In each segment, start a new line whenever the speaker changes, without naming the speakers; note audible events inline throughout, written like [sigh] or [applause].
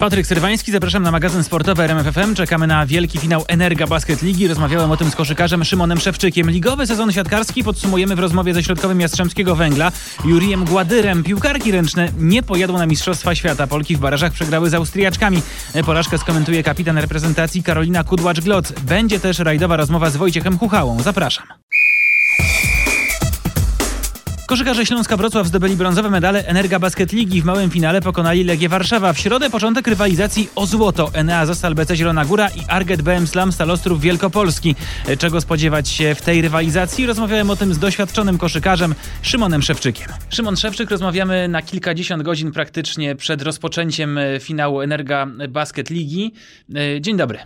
Patryk Syrwański, zapraszam na magazyn sportowy RMFFM. Czekamy na wielki finał Energa Basket Ligi. Rozmawiałem o tym z koszykarzem Szymonem Szewczykiem. Ligowy sezon siatkarski podsumujemy w rozmowie ze środkowym Jastrzębskiego Węgla, Jurijem Gładyrem. Piłkarki ręczne nie pojadą na Mistrzostwa Świata. Polki w barażach przegrały z Austriaczkami. Porażkę skomentuje kapitan reprezentacji Karolina Kudłacz-Glot. Będzie też rajdowa rozmowa z Wojciechem Chuchałą. Zapraszam. Koszykarze Śląska Wrocław zdobyli brązowe medale Energa Basket Ligi. W małym finale pokonali Legię Warszawa. W środę początek rywalizacji o złoto. Enea Zostal BC Zielona Góra i Arget BM Slam Stalostrów Wielkopolski. Czego spodziewać się w tej rywalizacji? Rozmawiałem o tym z doświadczonym koszykarzem Szymonem Szewczykiem. Szymon Szewczyk, rozmawiamy na kilkadziesiąt godzin praktycznie przed rozpoczęciem finału Energa Basket Ligi. Dzień dobry.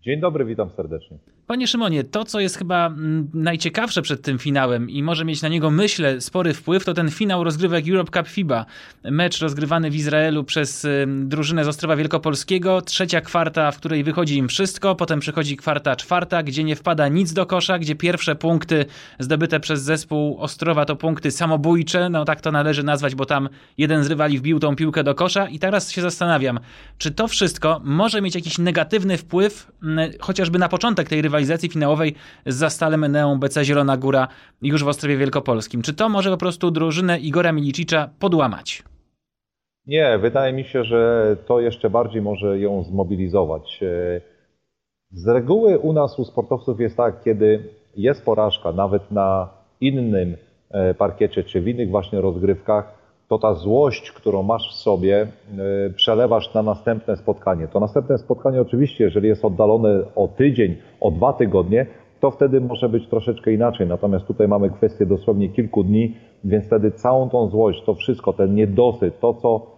Dzień dobry, witam serdecznie.
Panie Szymonie, to co jest chyba mm, najciekawsze przed tym finałem i może mieć na niego, myślę, spory wpływ, to ten finał rozgrywek Europe Cup FIBA. Mecz rozgrywany w Izraelu przez drużynę z Ostrowa Wielkopolskiego. Trzecia kwarta, w której wychodzi im wszystko, potem przychodzi kwarta czwarta, gdzie nie wpada nic do kosza, gdzie pierwsze punkty zdobyte przez zespół Ostrowa to punkty samobójcze, no tak to należy nazwać, bo tam jeden z rywali wbił tą piłkę do kosza i teraz się zastanawiam, czy to wszystko może mieć jakiś negatywny wpływ mm, chociażby na początek tej rywalizacji rywalizacji finałowej z Zastalem Eneą BC Zielona Góra już w Ostrowie Wielkopolskim. Czy to może po prostu drużynę Igora Milicicza podłamać?
Nie, wydaje mi się, że to jeszcze bardziej może ją zmobilizować. E, z reguły u nas, u sportowców jest tak, kiedy jest porażka, nawet na innym e, parkiecie czy w innych właśnie rozgrywkach, to ta złość, którą masz w sobie, e, przelewasz na następne spotkanie. To następne spotkanie oczywiście, jeżeli jest oddalone o tydzień, o dwa tygodnie, to wtedy może być troszeczkę inaczej. Natomiast tutaj mamy kwestię dosłownie kilku dni, więc wtedy całą tą złość, to wszystko, ten niedosyt, to co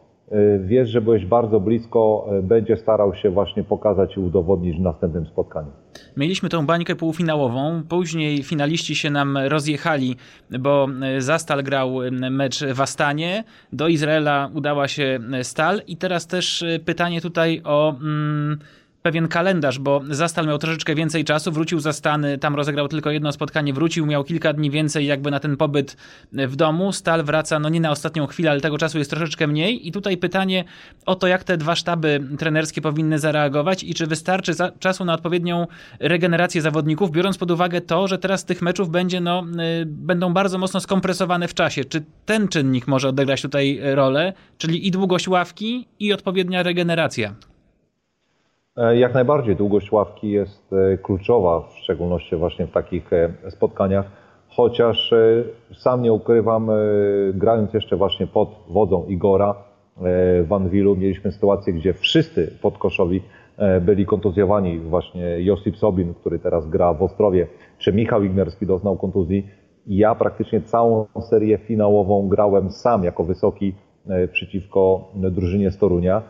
wiesz, że byłeś bardzo blisko, e, będzie starał się właśnie pokazać i udowodnić w następnym spotkaniu.
Mieliśmy tą bańkę półfinałową, później finaliści się nam rozjechali, bo e, Zastal grał mecz w Astanie, do Izraela udała się Stal i teraz też pytanie tutaj o... Mm, pewien kalendarz, bo Zastal miał troszeczkę więcej czasu, wrócił za Stany, tam rozegrał tylko jedno spotkanie, wrócił, miał kilka dni więcej jakby na ten pobyt w domu. Stal wraca, no nie na ostatnią chwilę, ale tego czasu jest troszeczkę mniej. I tutaj pytanie o to, jak te dwa sztaby trenerskie powinny zareagować i czy wystarczy czasu na odpowiednią regenerację zawodników, biorąc pod uwagę to, że teraz tych meczów będzie, no, y, będą bardzo mocno skompresowane w czasie. Czy ten czynnik może odegrać tutaj rolę, czyli i długość ławki, i odpowiednia regeneracja?
E, jak najbardziej długość ławki jest e, kluczowa, w szczególności właśnie w takich e, spotkaniach, chociaż sam nie ukrywam, grając jeszcze właśnie pod wodzą Igora w Anwilu, mieliśmy sytuację, gdzie wszyscy podkoszowi byli kontuzjowani. Właśnie Josip Sobin, który teraz gra w Ostrowie, czy Michał Ignerski doznał kontuzji. Ja praktycznie całą serię finałową grałem sam jako wysoki przeciwko drużynie z Torunia.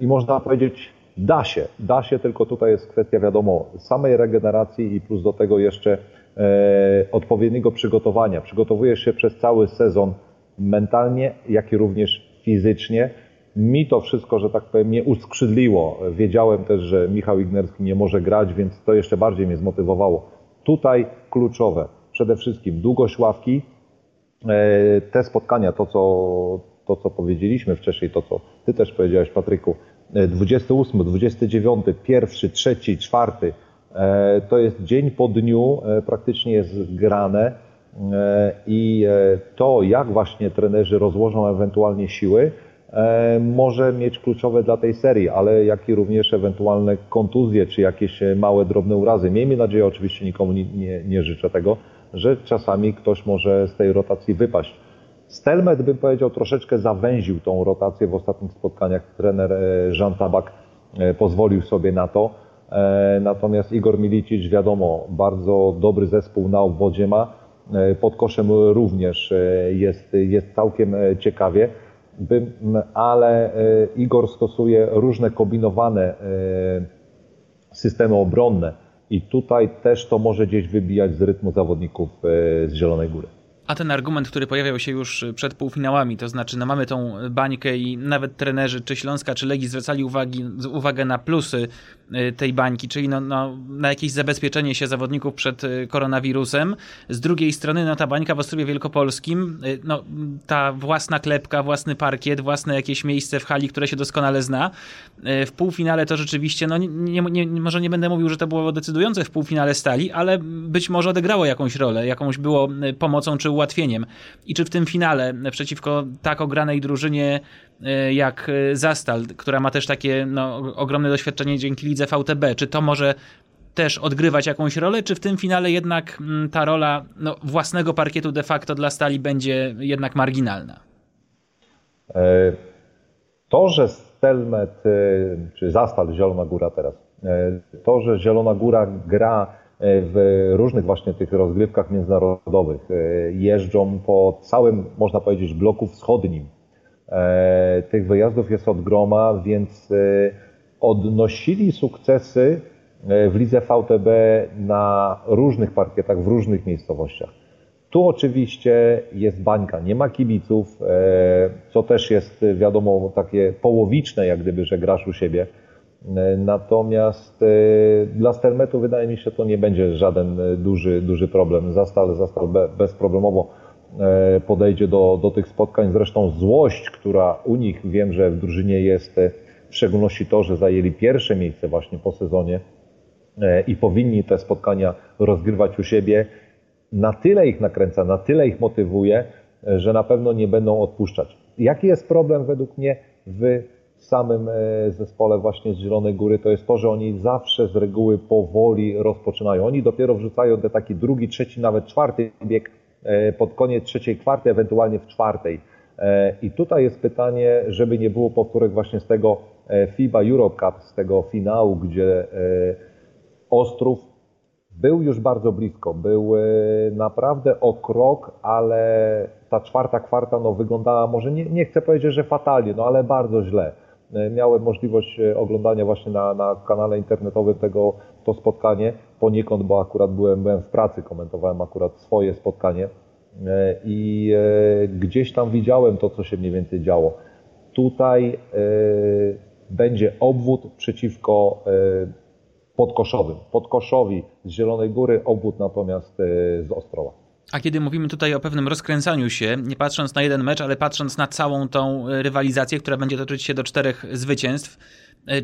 I można powiedzieć, Da się, da się, tylko tutaj jest kwestia, wiadomo, samej regeneracji i plus do tego jeszcze e, odpowiedniego przygotowania. Przygotowujesz się przez cały sezon mentalnie, jak i również fizycznie. Mi to wszystko, że tak powiem, mnie uskrzydliło. Wiedziałem też, że Michał Ignerski nie może grać, więc to jeszcze bardziej mnie zmotywowało. Tutaj kluczowe, przede wszystkim długość ławki, e, te spotkania, to co, to co powiedzieliśmy wcześniej, to co Ty też powiedziałeś, Patryku, 28, 29, 1, 3, 4 to jest dzień po dniu, e, praktycznie jest grane e, i e, to, jak właśnie trenerzy rozłożą ewentualnie siły, może mieć kluczowe dla tej serii, ale jak i również ewentualne kontuzje czy jakieś małe, drobne urazy. Miejmy nadzieję, oczywiście nikomu nie, nie, nie życzę tego, że czasami ktoś może z tej rotacji wypaść. Stelmet, bym powiedział, troszeczkę zawęził tą rotację w ostatnich spotkaniach. Trener e, Jean Tabak e, pozwolił sobie na to. E, natomiast Igor Milicic, wiadomo, bardzo dobry zespół na obwodzie ma. Pod koszem również jest, jest całkiem ciekawie, ale Igor stosuje różne kombinowane systemy obronne i tutaj też to może gdzieś wybijać z rytmu zawodników z Zielonej Góry.
A ten argument, który pojawiał się już przed półfinałami, to znaczy, no mamy tą bańkę i nawet trenerzy czy Śląska, czy Legii zwracali uwagi, uwagę na plusy y, tej bańki, czyli no, no, na jakieś zabezpieczenie się zawodników przed y, koronawirusem. Z drugiej strony no, ta bańka w Ostrowie Wielkopolskim, no, ta własna klepka, własny parkiet, własne jakieś miejsce w hali, które się doskonale zna. W półfinale to rzeczywiście, no, nie, nie, może nie będę mówił, że to było decydujące w półfinale stali, ale być może odegrało jakąś rolę, jakąś było pomocą czy ułatwieniem. I czy w tym finale przeciwko tak ogranej drużynie E, jak e, Zastal, która ma też takie no, ogromne doświadczenie dzięki lidze VTB. Czy to może też odgrywać jakąś rolę, czy w tym finale jednak mm, ta rola no, własnego parkietu de facto dla Stali będzie jednak marginalna?
E, to, że Stelmet, czy Zastal Zielona Góra teraz, to, że Zielona Góra gra w różnych właśnie tych rozgrywkach międzynarodowych, jeżdżą po całym, można powiedzieć, bloku wschodnim, E, tych wyjazdów jest od groma, więc e, odnosili sukcesy e, w lidze VTB na różnych parkietach, w różnych miejscowościach. Tu oczywiście jest bańka, nie ma kibiców, co też jest wiadomo takie połowiczne, jak gdyby, że grasz u siebie. Natomiast dla Stelmetu wydaje mi się to nie będzie żaden duży, duży problem. Zastal, zastal bezproblemowo E, podejdzie do, do tych spotkań. Zresztą złość, która u nich wiem, że w drużynie jest, e, w szczególności to, że zajęli pierwsze miejsce właśnie po sezonie e, i powinni te spotkania rozgrywać u siebie, na tyle ich nakręca, na tyle ich motywuje, że na pewno nie będą odpuszczać. Jaki jest problem według mnie w samym zespole właśnie z Zielonej Góry, to jest to, że oni zawsze z reguły powoli rozpoczynają. Oni dopiero wrzucają te taki drugi, trzeci, nawet czwarty bieg E, pod koniec trzeciej kwarty, ewentualnie w czwartej. E, I tutaj jest pytanie, żeby nie było powtórek właśnie z tego e, FIBA Europe Cup, z tego finału, gdzie Ostrów był już bardzo blisko, był naprawdę o krok, ale ta czwarta kwarta no, wyglądała może, nie, nie chcę powiedzieć, że fatalnie, no ale bardzo źle. Miałem możliwość oglądania właśnie na, na kanale internetowym tego to spotkanie poniekąd, bo akurat byłem, byłem w pracy, komentowałem akurat swoje spotkanie e, i e, gdzieś tam widziałem to, co się mniej więcej działo. Tutaj e, będzie obwód przeciwko podkoszowym. Podkoszowi z Zielonej Góry, obwód natomiast z Ostrowa.
A kiedy mówimy tutaj o pewnym rozkręcaniu się, nie patrząc na jeden mecz, ale patrząc na całą tą rywalizację, która będzie toczyć się do czterech zwycięstw,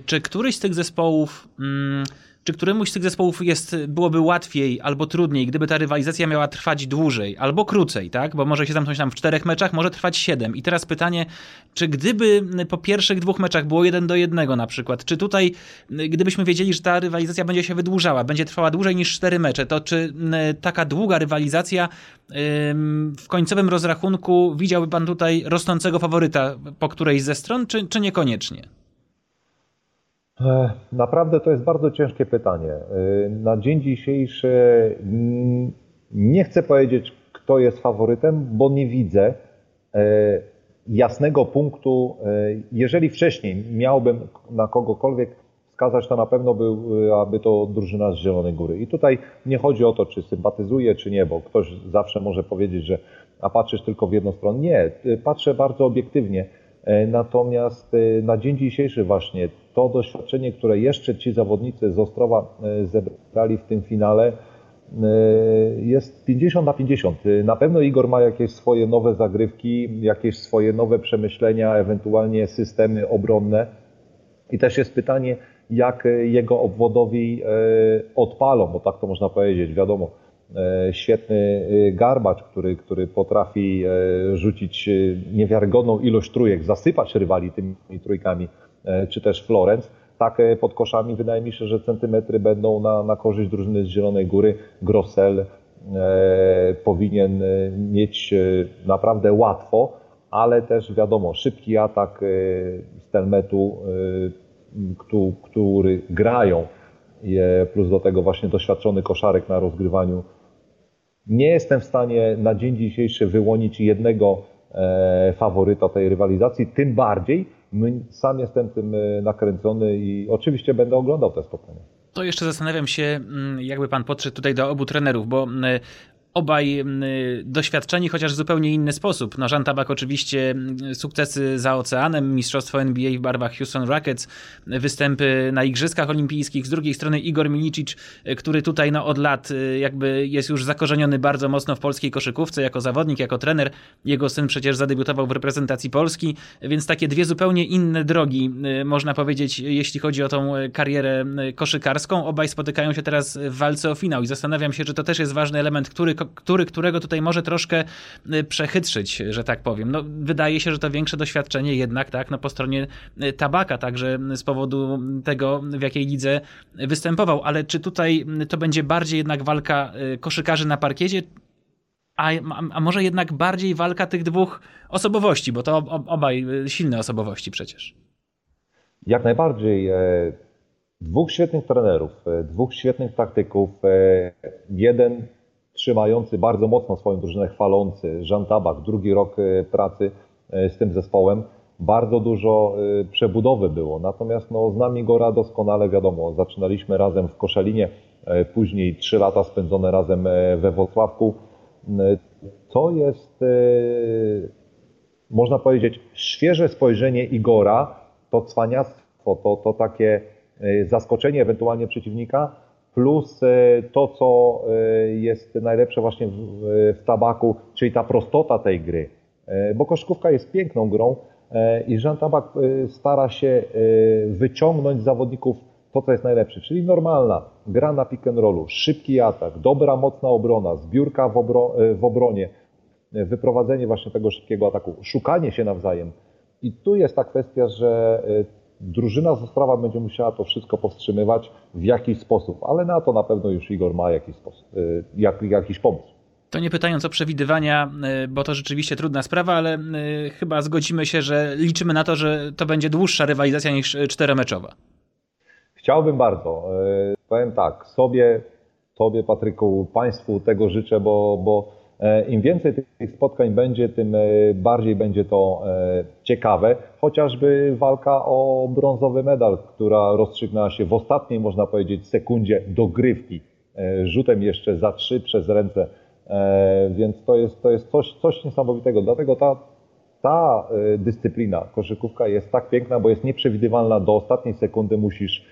czy któryś z tych zespołów mm, czy któremuś z tych zespołów jest, byłoby łatwiej albo trudniej, gdyby ta rywalizacja miała trwać dłużej albo krócej, tak? Bo może się zamknąć tam w czterech meczach, może trwać siedem. I teraz pytanie, czy gdyby po pierwszych dwóch meczach było jeden do jednego na przykład, czy tutaj, gdybyśmy wiedzieli, że ta rywalizacja będzie się wydłużała, będzie trwała dłużej niż cztery mecze, to czy taka długa rywalizacja w końcowym rozrachunku widziałby pan tutaj rosnącego faworyta po którejś ze stron, czy, czy niekoniecznie?
Naprawdę to jest bardzo ciężkie pytanie. E, na dzień dzisiejszy nie chcę powiedzieć, kto jest faworytem, bo nie widzę e, jasnego punktu. E, jeżeli wcześniej miałbym na kogokolwiek wskazać, to na pewno byłaby to drużyna z Zielonej Góry. I tutaj nie chodzi o to, czy sympatyzuję, czy nie, bo ktoś zawsze może powiedzieć, że a patrzysz tylko w jedną stronę. Nie, patrzę bardzo obiektywnie E, natomiast e, na dzień dzisiejszy właśnie to doświadczenie, które jeszcze ci zawodnicy z Ostrowa e, zebrali w tym finale, jest 50 na 50. Na pewno Igor ma jakieś swoje nowe zagrywki, jakieś swoje nowe przemyślenia, ewentualnie systemy obronne. I też jest pytanie, jak jego obwodowi odpalą, bo tak to można powiedzieć. Wiadomo, E, świetny e, garbacz, który, który potrafi e, rzucić niewiarygodną ilość trójek, zasypać rywali tymi trójkami, czy też Florenc. Tak pod koszami wydaje mi się, że centymetry będą na, na korzyść drużyny z Zielonej Góry. Grossel e, powinien mieć naprawdę łatwo, ale też wiadomo, szybki atak Stelmetu, e, który grają, plus do tego właśnie doświadczony koszarek na rozgrywaniu nie jestem w stanie na dzień dzisiejszy wyłonić jednego e, faworyta tej rywalizacji, tym bardziej sam jestem tym e, nakręcony i oczywiście będę oglądał te spotkania.
To jeszcze zastanawiam się, mm, jakby pan podszedł tutaj do obu trenerów, bo mm, obaj doświadczeni, chociaż w zupełnie inny sposób. No, Jean Tabak oczywiście sukcesy za oceanem, mistrzostwo NBA w barwach Houston Rockets, występy na Igrzyskach Olimpijskich. Z drugiej strony Igor Milicic, który tutaj no, od lat jakby jest już zakorzeniony bardzo mocno w polskiej koszykówce, jako zawodnik, jako trener. Jego syn przecież zadebiutował w reprezentacji Polski, więc takie dwie zupełnie inne drogi, można powiedzieć, jeśli chodzi o tą karierę koszykarską. Obaj spotykają się teraz w walce o finał i zastanawiam się, czy to też jest ważny element, który który, którego tutaj może troszkę y, przechytrzyć, że tak powiem. No, wydaje się, że to większe doświadczenie jednak tak, no, po stronie y, tabaka, także z powodu tego, w jakiej lidze występował. Ale czy tutaj to będzie bardziej jednak walka y, koszykarzy na parkiecie, a, a może jednak bardziej walka tych dwóch osobowości, bo to obaj silne osobowości przecież.
Jak najbardziej. E, dwóch świetnych trenerów, e, dwóch świetnych taktyków, e, jeden trzymający bardzo mocno swoją drużynę, chwalący. Jean Tabak, drugi rok e, pracy e, z tym zespołem. Bardzo dużo e, przebudowy było. Natomiast no, znam Igora doskonale, wiadomo, zaczynaliśmy razem w Koszalinie, później trzy lata spędzone razem we Wrocławku. To jest, można powiedzieć, świeże spojrzenie Igora, to cwaniactwo, to, to takie zaskoczenie ewentualnie przeciwnika, plus e, to, co e, jest najlepsze właśnie w, w tabaku, czyli ta prostota tej gry. E, bo koszkówka jest piękną grą i Jean Tabak stara się wyciągnąć z zawodników to, co jest najlepsze, czyli normalna gra na pick and rollu, szybki atak, dobra, mocna obrona, zbiórka w, obro w obronie, wyprowadzenie właśnie tego szybkiego ataku, szukanie się nawzajem. I tu jest ta kwestia, że drużyna z Ostrawa będzie musiała to wszystko powstrzymywać w jakiś sposób, ale na to na pewno już Igor ma jakiś, sposób, y, jak, jakiś pomysł.
To nie pytając o przewidywania, y, bo to rzeczywiście trudna sprawa, ale y, chyba zgodzimy się, że liczymy na to, że to będzie dłuższa rywalizacja niż czteromeczowa.
Chciałbym bardzo. Powiem tak, sobie, Tobie Patryku, Państwu tego życzę, bo, bo Im więcej tych spotkań będzie, tym e, bardziej będzie to e, ciekawe. Chociażby walka o brązowy medal, która rozstrzygnęła się w ostatniej, można powiedzieć, sekundzie dogrywki. Rzutem jeszcze za trzy przez ręce. Więc to jest, to jest coś, coś niesamowitego. Dlatego ta, ta dyscyplina, koszykówka jest tak piękna, bo jest nieprzewidywalna. Do ostatniej sekundy musisz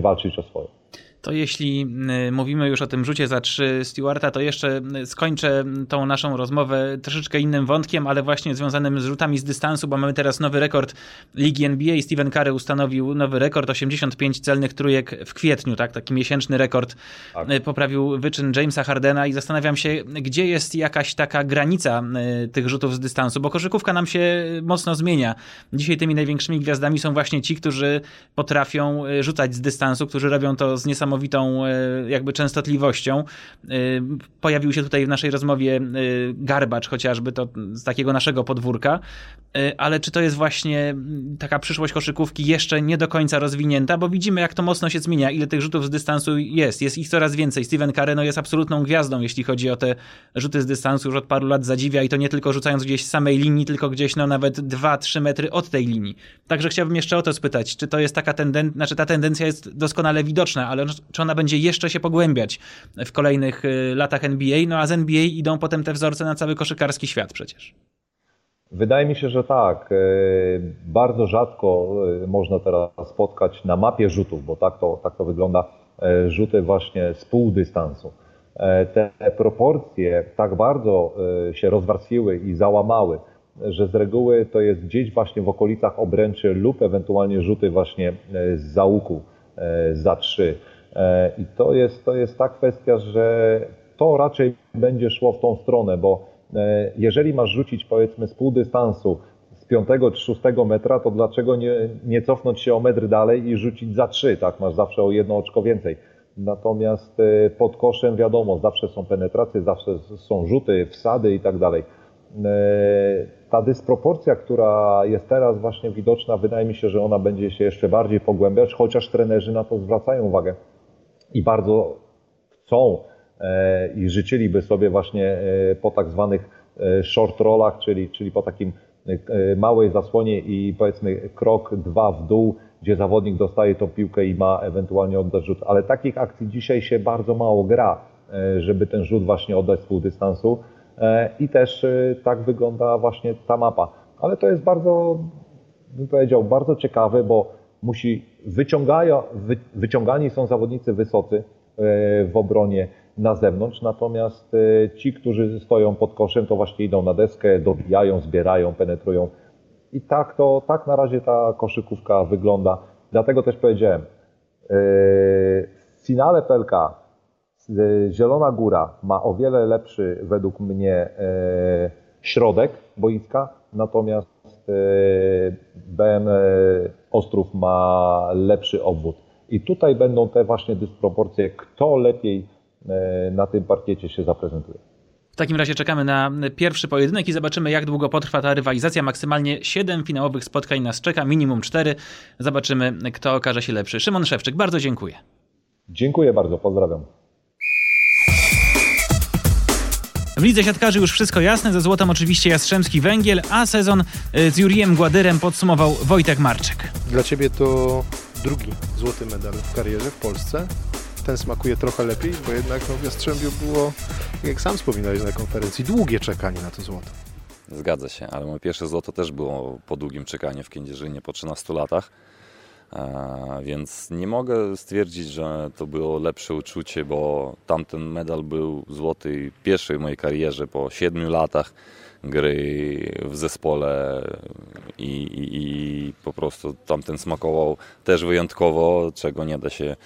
walczyć o swoje
to jeśli y, mówimy już o tym rzucie za trzy Stewarta, to jeszcze y, skończę tą naszą rozmowę troszeczkę innym wątkiem, ale właśnie związanym z rzutami z dystansu, bo mamy teraz nowy rekord Ligi NBA. Steven Curry ustanowił nowy rekord, 85 celnych trójek w kwietniu, tak? Taki miesięczny rekord. Tak. Y, poprawił wyczyn Jamesa Hardena i zastanawiam się, gdzie jest jakaś taka granica tych rzutów z dystansu, bo koszykówka nam się mocno zmienia. Dzisiaj tymi największymi gwiazdami są właśnie ci, którzy potrafią rzucać z dystansu, którzy robią to z niesamowitym niesamowitą e, jakby częstotliwością. E, pojawił się tutaj w naszej rozmowie e, Garbacz chociażby, to z takiego naszego podwórka, ale czy to jest właśnie taka przyszłość koszykówki jeszcze nie do końca rozwinięta, bo widzimy jak to mocno się zmienia, ile tych rzutów z dystansu jest, jest ich coraz więcej. Steven Carreno jest absolutną gwiazdą, jeśli chodzi o te rzuty z dystansu, już od paru lat zadziwia i to nie tylko rzucając gdzieś z samej linii, tylko gdzieś no nawet 2-3 metry od tej linii. Także chciałbym jeszcze o to spytać, czy to jest taka tendencja, znaczy ta tendencja jest doskonale widoczna, ale czy ona będzie jeszcze się pogłębiać w kolejnych y, latach NBA, no a z NBA idą potem te wzorce na cały koszykarski świat przecież.
Wydaje mi się, że tak. Y, bardzo rzadko y, można teraz spotkać na mapie rzutów, bo tak to, tak to wygląda, rzuty właśnie z pół dystansu. Te proporcje tak bardzo się rozwarstwiły i załamały, że z reguły to jest gdzieś właśnie w okolicach obręczy lub ewentualnie rzuty właśnie z załuku za trzy. E, I to jest, to jest ta kwestia, że to raczej będzie szło w tą stronę, bo e, jeżeli masz rzucić powiedzmy z pół dystansu z piątego czy szóstego metra, to dlaczego nie, nie cofnąć się o metr dalej i rzucić za trzy, tak? Masz zawsze o jedno oczko więcej. Natomiast e, pod koszem wiadomo, zawsze są penetracje, zawsze są rzuty, wsady i tak dalej. Ta dysproporcja, która jest teraz właśnie widoczna, wydaje mi się, że ona będzie się jeszcze bardziej pogłębiać, chociaż trenerzy na to zwracają uwagę i bardzo chcą e, i życzyliby sobie właśnie e, po tak zwanych e, short rollach, czyli, czyli po takim małej zasłonie i powiedzmy krok, dwa w dół, gdzie zawodnik dostaje tą piłkę i ma ewentualnie oddać rzut. Ale takich akcji dzisiaj się bardzo mało gra. żeby ten rzut właśnie oddać z pół dystansu. I też tak wygląda właśnie ta mapa. Ale to jest bardzo, bym powiedział, bardzo ciekawe, bo musi wyciągają, wy, wyciągani są zawodnicy wysocy w obronie na zewnątrz, natomiast ci, którzy stoją pod koszem, to właśnie idą na deskę, dobijają, zbierają, penetrują i tak to, tak na razie ta koszykówka wygląda. Dlatego też powiedziałem, yy, w finale PLK Zielona Góra ma o wiele lepszy według mnie środek boiska, natomiast BM Ostrów ma lepszy obwód. I tutaj będą te właśnie dysproporcje, kto lepiej na tym parkiecie się zaprezentuje.
W takim razie czekamy na pierwszy pojedynek i zobaczymy, jak długo potrwa ta rywalizacja. Maksymalnie 7 finałowych spotkań nas czeka, minimum 4. Zobaczymy, kto okaże się lepszy. Szymon Szewczyk, bardzo dziękuję.
Dziękuję bardzo, pozdrawiam.
W lidze siatkarzy już wszystko jasne, ze złotem oczywiście Jastrzębski Węgiel, a sezon y, z Jurijem Gładyrem podsumował Wojtek Marczyk.
Dla Ciebie to drugi złoty medal w karierze w Polsce ten smakuje trochę lepiej, bo jednak no, w Jastrzębiu było, jak sam wspominałeś na konferencji, długie czekanie na to złoto.
Zgadza się, ale moje pierwsze złoto też było po długim czekaniu w Kędzierzynie, po 13 latach. Więc nie mogę stwierdzić, że to było lepsze uczucie, bo tamten medal był złoty pierwszy w mojej karierze po 7 latach gry w zespole i, i, i po prostu tamten smakował też wyjątkowo, czego nie da się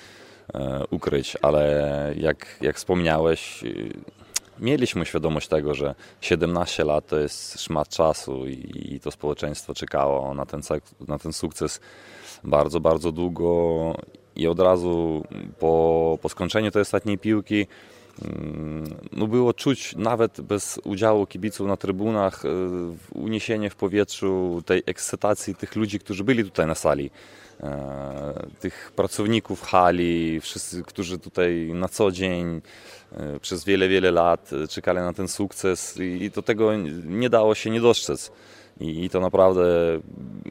E, ukryć, ale jak, jak wspomniałeś, y, mieliśmy świadomość tego, że 17 lat to jest szmat czasu i, i to społeczeństwo czekało na ten, na ten sukces bardzo, bardzo długo i od razu po, po skończeniu tej ostatniej piłki mm, no było czuć nawet bez udziału kibiców na trybunach e, uniesienie w powietrzu tej ekscytacji tych ludzi, którzy byli tutaj na sali. E, tych pracowników hali, wszyscy, którzy tutaj na co dzień e, przez wiele, wiele lat czekali na ten sukces i do tego nie dało się nie dostrzec. I to naprawdę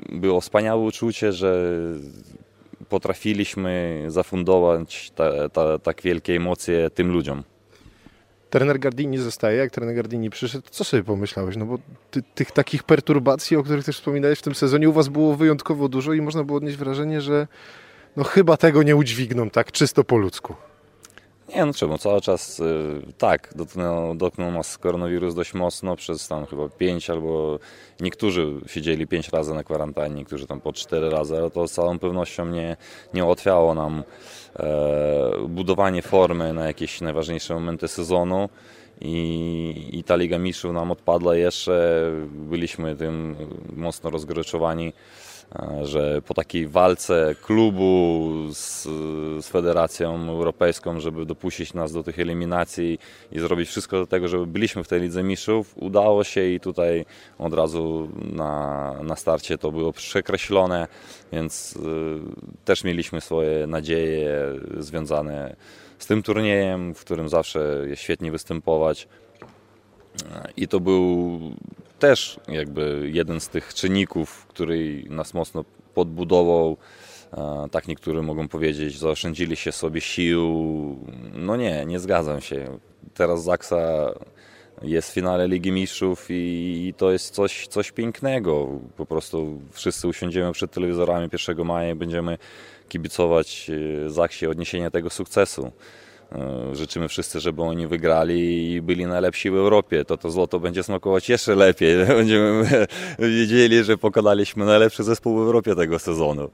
było wspaniałe uczucie, że potrafiliśmy zafundować tak wielkie emocje tym ludziom
trener Gardini zostaje, jak trener Gardini przyszedł, co sobie pomyślałeś? No bo ty, tych takich perturbacji, o których też wspominałeś w tym sezonie, u was było wyjątkowo dużo i można było odnieść wrażenie, że no chyba tego nie udźwigną tak czysto po ludzku.
Nie, no czemu, cały czas y, tak, dotknął, dotknął nas koronawirus dość mocno, przez tam chyba pięć albo niektórzy siedzieli pięć razy na kwarantannie, niektórzy tam po cztery razy, ale to z całą pewnością nie, nie ułatwiało nam e, budowanie formy na jakieś najważniejsze momenty sezonu. I, i ta Liga Mistrzów nam odpadła jeszcze, byliśmy tym mocno rozgoryczowani że po takiej walce klubu z, z, Federacją Europejską, żeby dopuścić nas do tych eliminacji i zrobić wszystko do tego, żeby byliśmy w tej Lidze Mistrzów, udało się i tutaj od razu na, na starcie to było przekreślone, więc y, też mieliśmy swoje nadzieje związane z tym turniejem, w którym zawsze jest świetnie występować. I to był też jakby jeden z tych czynników, który nas mocno podbudował. Tak niektórzy mogą powiedzieć, zaoszczędzili się sobie sił. No nie, nie zgadzam się. Teraz Zaksa jest w finale Ligi Mistrzów i to jest coś, coś pięknego. Po prostu wszyscy usiądziemy przed telewizorami 1 maja i będziemy kibicować e, Zaksie odniesienia tego sukcesu. E, życzymy wszyscy, żeby oni wygrali i byli najlepsi w Europie. To to złoto będzie smakować jeszcze lepiej. [laughs] Będziemy wiedzieli, że pokonaliśmy najlepszy zespół w Europie tego sezonu.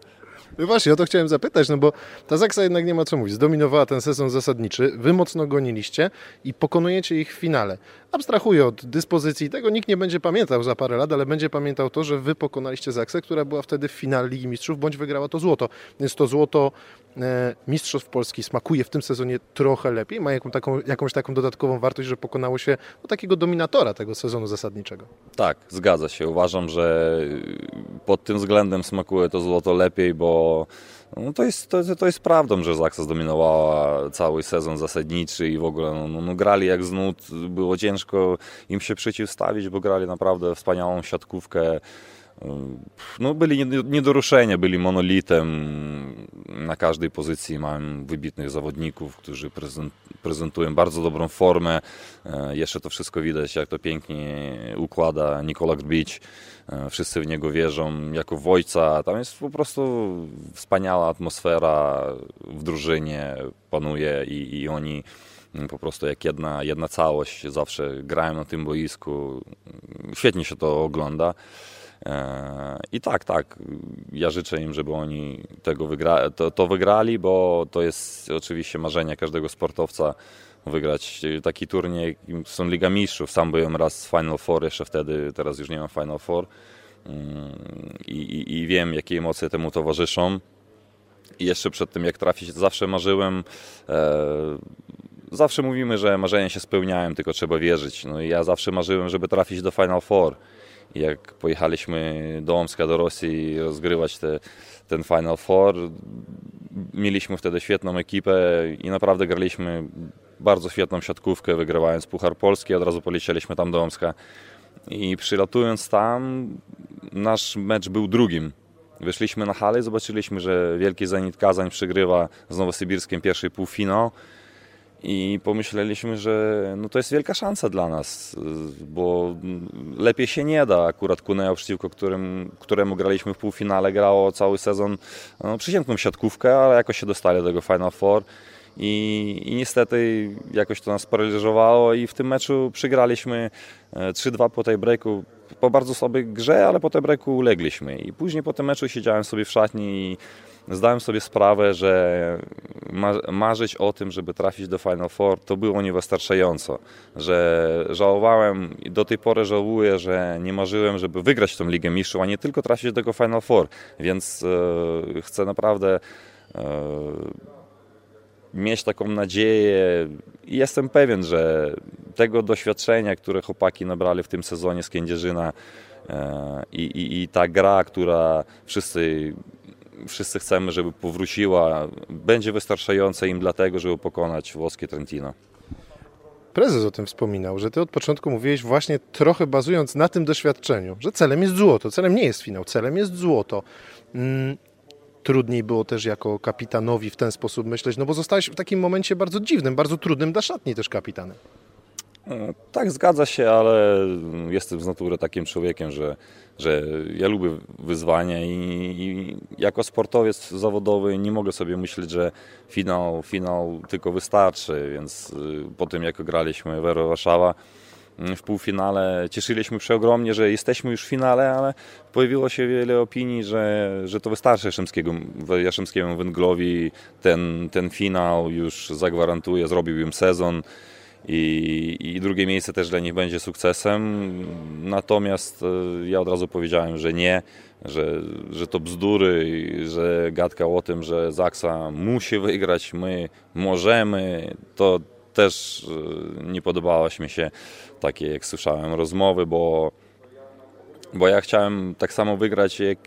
No właśnie, o to chciałem zapytać, no bo ta Zaksa jednak nie ma co mówić. Zdominowała ten sezon zasadniczy, wy mocno goniliście i pokonujecie ich w finale. Abstrahuję od dyspozycji tego, nikt nie będzie pamiętał za parę lat, ale będzie pamiętał to, że wy pokonaliście Zaksę, która była wtedy w finale Ligi Mistrzów, bądź wygrała to złoto. Więc to złoto e, Mistrzostw Polski smakuje w tym sezonie trochę lepiej, ma jaką, taką, jakąś taką dodatkową wartość, że pokonało się no, takiego dominatora tego sezonu zasadniczego.
Tak, zgadza się. Uważam, że pod tym względem smakuje to złoto lepiej, bo no to, jest, to, to jest prawdą, że Zaksa zdominowała cały sezon zasadniczy i w ogóle no, no, no, grali jak z nut. Było ciężko im się przeciwstawić, bo grali naprawdę wspaniałą siatkówkę. No, byli nie do ruszenia, byli monolitem. Na każdej pozycji mam wybitnych zawodników, którzy prezentują bardzo dobrą formę. E, jeszcze to wszystko widać, jak to pięknie układa Nikola Grbić. E, wszyscy w niego wierzą jako w ojca. Tam jest po prostu wspaniała atmosfera w drużynie panuje i, i oni po prostu jak jedna, jedna całość zawsze grają na tym boisku. Świetnie się to ogląda. E, I tak, tak, ja życzę im, żeby oni tego wygra to, to wygrali, bo to jest oczywiście marzenie każdego sportowca wygrać taki turniej, są Liga Mistrzów, sam byłem raz w Final Four, jeszcze wtedy, teraz już nie ma Final Four mm, i, i, i wiem, jakie emocje temu towarzyszą. I jeszcze przed tym, jak trafić, zawsze marzyłem. E, zawsze mówimy, że marzenia się spełniają, tylko trzeba wierzyć. No i ja zawsze marzyłem, żeby trafić do Final Four jak pojechaliśmy do Omska, do Rosji rozgrywać te, ten Final Four, mieliśmy wtedy świetną ekipę i naprawdę graliśmy bardzo świetną siatkówkę, wygrywając Puchar Polski, od razu polecieliśmy tam do Omska. I przylatując tam, nasz mecz był drugim. Wyszliśmy na halę i zobaczyliśmy, że Wielki Zenit Kazań przegrywa z Nowosybirskiem pierwszy półfinał i pomyśleliśmy, że no to jest wielka szansa dla nas, bo lepiej się nie da. Akurat Kuneo, przeciwko którym, któremu graliśmy w półfinale, grało cały sezon no, przeciętną siatkówkę, ale jakoś się dostali do tego Final Four. I, I, niestety jakoś to nas paraliżowało i w tym meczu przegraliśmy 3-2 e, po tej breaku po bardzo słabej grze, ale po tej breaku ulegliśmy. I później po tym meczu siedziałem sobie w szatni i zdałem sobie sprawę, że marzyć o tym, żeby trafić do Final Four, to było niewystarczająco. Że żałowałem i do tej pory żałuję, że nie marzyłem, żeby wygrać tą Ligę Mistrzów, a nie tylko trafić do tego Final Four. Więc e, chcę naprawdę e, mieć taką nadzieję i jestem pewien, że tego doświadczenia, które chłopaki nabrali w tym sezonie z Kędzierzyna e, i, i, i ta gra, która wszyscy wszyscy chcemy, żeby powróciła, będzie wystarczająca im dlatego, żeby pokonać włoskie Trentino.
Prezes o tym wspominał, że ty od początku mówiłeś właśnie trochę bazując na tym doświadczeniu, że celem jest złoto. Celem nie jest finał, celem jest złoto. Mm, trudniej było też jako kapitanowi w ten sposób myśleć, no bo zostałeś w takim momencie bardzo dziwnym, bardzo trudnym dla szatni też kapitanem.
E, tak, zgadza się, ale jestem z natury takim człowiekiem, że, że ja lubię wyzwania i, i, jako sportowiec zawodowy nie mogę sobie myśleć, że finał, finał tylko wystarczy, więc y, po tym jak graliśmy w Euro Warszawa mm, w półfinale cieszyliśmy się ogromnie, że jesteśmy już w finale, ale pojawiło się wiele opinii, że, że to wystarczy Jastrzębskiemu Węglowi, ten, ten finał już zagwarantuje, zrobił im sezon i, i drugie miejsce też dla nich będzie sukcesem. Natomiast e, ja od razu powiedziałem, że nie, że, że to bzdury, że gadka o tym, że Zaksa musi wygrać, my możemy, to też e, nie podobałaś mi się takie, jak słyszałem, rozmowy, bo bo ja chciałem tak samo wygrać jak,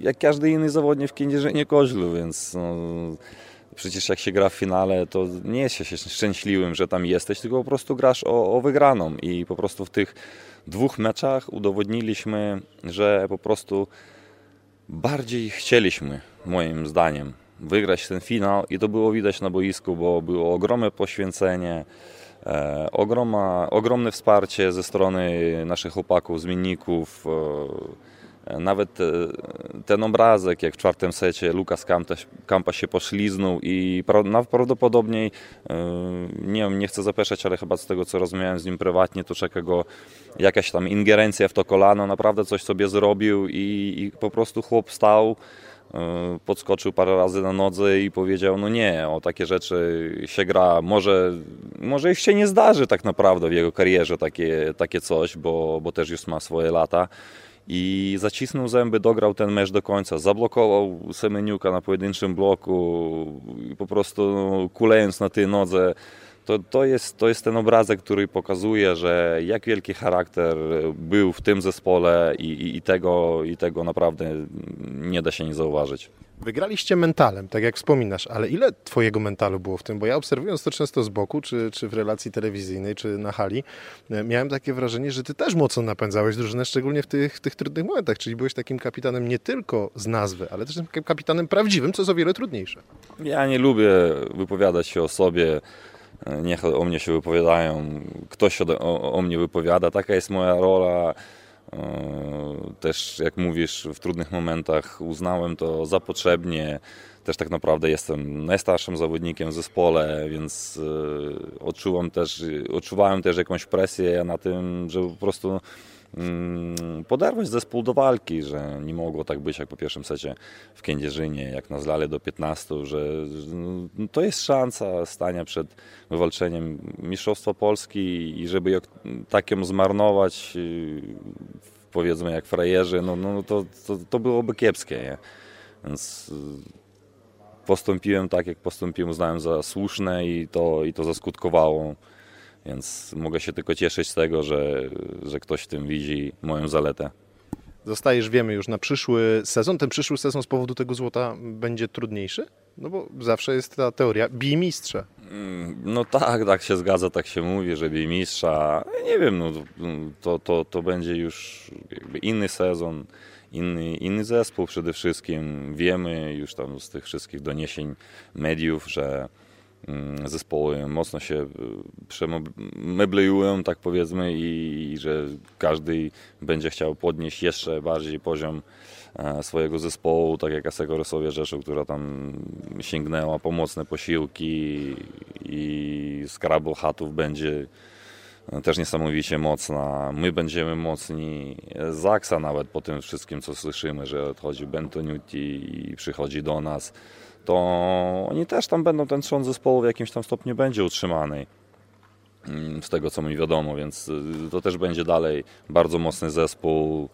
jak każdy inny zawodnik w Kędzierzynie Koźlu, więc no, Przecież jak się gra w finale, to nie jest się szczęśliwym, że tam jesteś, tylko po prostu grasz o, o wygraną. I po prostu w tych dwóch meczach udowodniliśmy, że po prostu bardziej chcieliśmy, moim zdaniem, wygrać ten finał i to było widać na boisku, bo było ogromne poświęcenie, e, ogroma, ogromne wsparcie ze strony naszych chłopaków, zmienników, e, nawet e, ten obrazek, jak w czwartym secie Lukas Kampa się poszliznął i prawdopodobnie, e, nie nie chcę zapeszać, ale chyba z tego co rozmawiałem z nim prywatnie, to czeka go jakaś tam ingerencja w to kolano, naprawdę coś sobie zrobił i, i po prostu chłop stał, e, podskoczył parę razy na nodze i powiedział, no nie, o takie rzeczy się gra, może, może się nie zdarzy tak naprawdę w jego karierze takie, takie coś, bo, bo też już ma swoje lata i zacisnął zęby, dograł ten mecz do końca, zablokował Semeniuka na pojedynczym bloku po prostu kulejąc na tej nodze. To, to, jest, to jest ten obrazek, który pokazuje, że jak wielki charakter był w tym zespole i, i, i, tego, i tego naprawdę nie da się nie zauważyć.
Wygraliście mentalem, tak jak wspominasz, ale ile twojego mentalu było w tym? Bo ja obserwując to często z boku, czy, czy w relacji telewizyjnej, czy na hali, e, miałem takie wrażenie, że ty też mocno napędzałeś drużynę, szczególnie w tych, tych trudnych momentach, czyli byłeś takim kapitanem nie tylko z nazwy, ale też takim kapitanem prawdziwym, co jest o wiele trudniejsze.
Ja nie lubię wypowiadać się o sobie, niech o mnie się wypowiadają, ktoś o, o mnie wypowiada, taka jest moja rola. E, też jak mówisz, w trudnych momentach uznałem to za potrzebnie. Też tak naprawdę jestem najstarszym zawodnikiem w zespole, więc e, odczuwam też, odczuwałem też jakąś presję na tym, że po prostu Mm, poderwać zespół do walki, że nie mogło tak być jak po pierwszym secie w Kędzierzynie, jak nas zlali do 15, że no, to jest szansa stania przed wywalczeniem Mistrzostwa Polski i żeby tak ją zmarnować, y, powiedzmy jak frajerzy, no, no to, to, to byłoby kiepskie. Nie? Więc y, postąpiłem tak, jak postąpiłem, uznałem za słuszne i to, i to zaskutkowało więc mogę się tylko cieszyć z tego, że, że ktoś w tym widzi moją zaletę.
Zostajesz, wiemy już, na przyszły sezon. Ten przyszły sezon z powodu tego złota będzie trudniejszy? No bo zawsze jest ta teoria bij mistrza.
Mm, no tak, tak się zgadza, tak się mówi, że bij mistrza. Nie wiem, no, to, to, to będzie już inny sezon, inny, inny zespół przede wszystkim. Wiemy już tam z tych wszystkich doniesień mediów, że zespoły mocno się y, przemeblują, tak powiedzmy, i, i że każdy będzie chciał podnieść jeszcze bardziej poziom e, swojego zespołu, tak jak Asegoresowie Rzeszu, która tam sięgnęła po mocne posiłki i Scrabble Hatów będzie e, też niesamowicie mocna. My będziemy mocni. Zaksa nawet po tym wszystkim, co słyszymy, że odchodzi Bentoniuti i przychodzi do nas to oni też tam będą, ten trzon zespołu w jakimś tam stopniu będzie utrzymany. Mm, z tego co mi wiadomo, więc y, to też będzie dalej bardzo mocny zespół.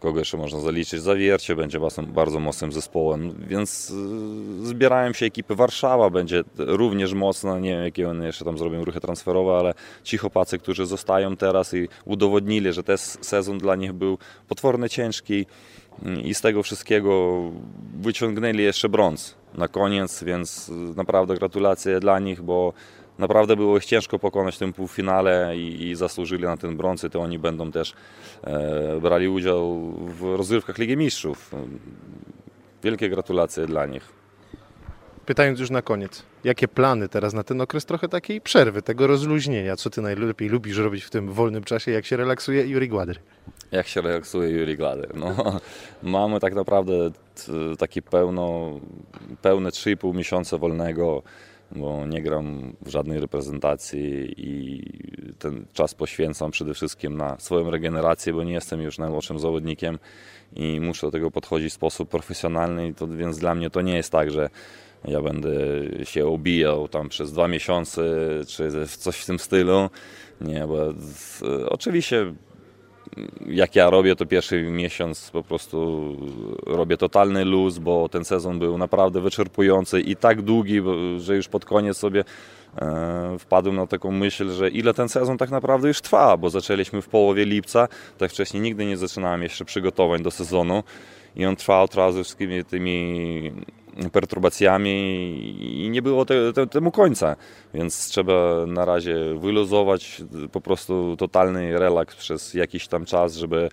Kogo jeszcze można zaliczyć? Zawiercie będzie bardzo mocnym zespołem, więc y, zbierają się ekipy. Warszawa będzie również mocna. Nie wiem, jakie one jeszcze tam zrobią ruchy transferowe, ale ci chłopacy, którzy zostają teraz i udowodnili, że ten sezon dla nich był potwornie ciężki mm, i z tego wszystkiego wyciągnęli jeszcze brąz na koniec, więc naprawdę gratulacje dla nich, bo naprawdę było ich ciężko pokonać w tym półfinale i, i zasłużyli na ten brąz i to oni będą też e, brali udział w rozgrywkach Ligi Mistrzów. Wielkie gratulacje dla nich.
Pytając już na koniec, jakie plany teraz na ten okres trochę takiej przerwy, tego rozluźnienia? Co ty najlepiej lubisz robić w tym wolnym czasie, jak się relaksuje Juri Gładyr?
Jak się relaksuje Juri Gładyr? No, [laughs] mamy tak naprawdę taki pełno, pełne 3,5 miesiąca wolnego, bo nie gram w żadnej reprezentacji i ten czas poświęcam przede wszystkim na swoją regenerację, bo nie jestem już najmłodszym zawodnikiem i muszę do tego podchodzić w sposób profesjonalny, to, więc dla mnie to nie jest tak, że ja będę się obijał tam przez dwa miesiące, czy coś w tym stylu. Nie, bo oczywiście jak ja robię, to pierwszy miesiąc po prostu robię totalny luz, bo ten sezon był naprawdę wyczerpujący i tak długi, że już pod koniec sobie e, wpadłem na taką myśl, że ile ten sezon tak naprawdę już trwa, bo zaczęliśmy w połowie lipca, tak wcześniej nigdy nie zaczynałem jeszcze przygotowań do sezonu i on trwał trwał ze wszystkimi tymi perturbacjami i nie było te, te, temu końca. Więc trzeba na razie wyluzować po prostu totalny relaks przez jakiś tam czas, żeby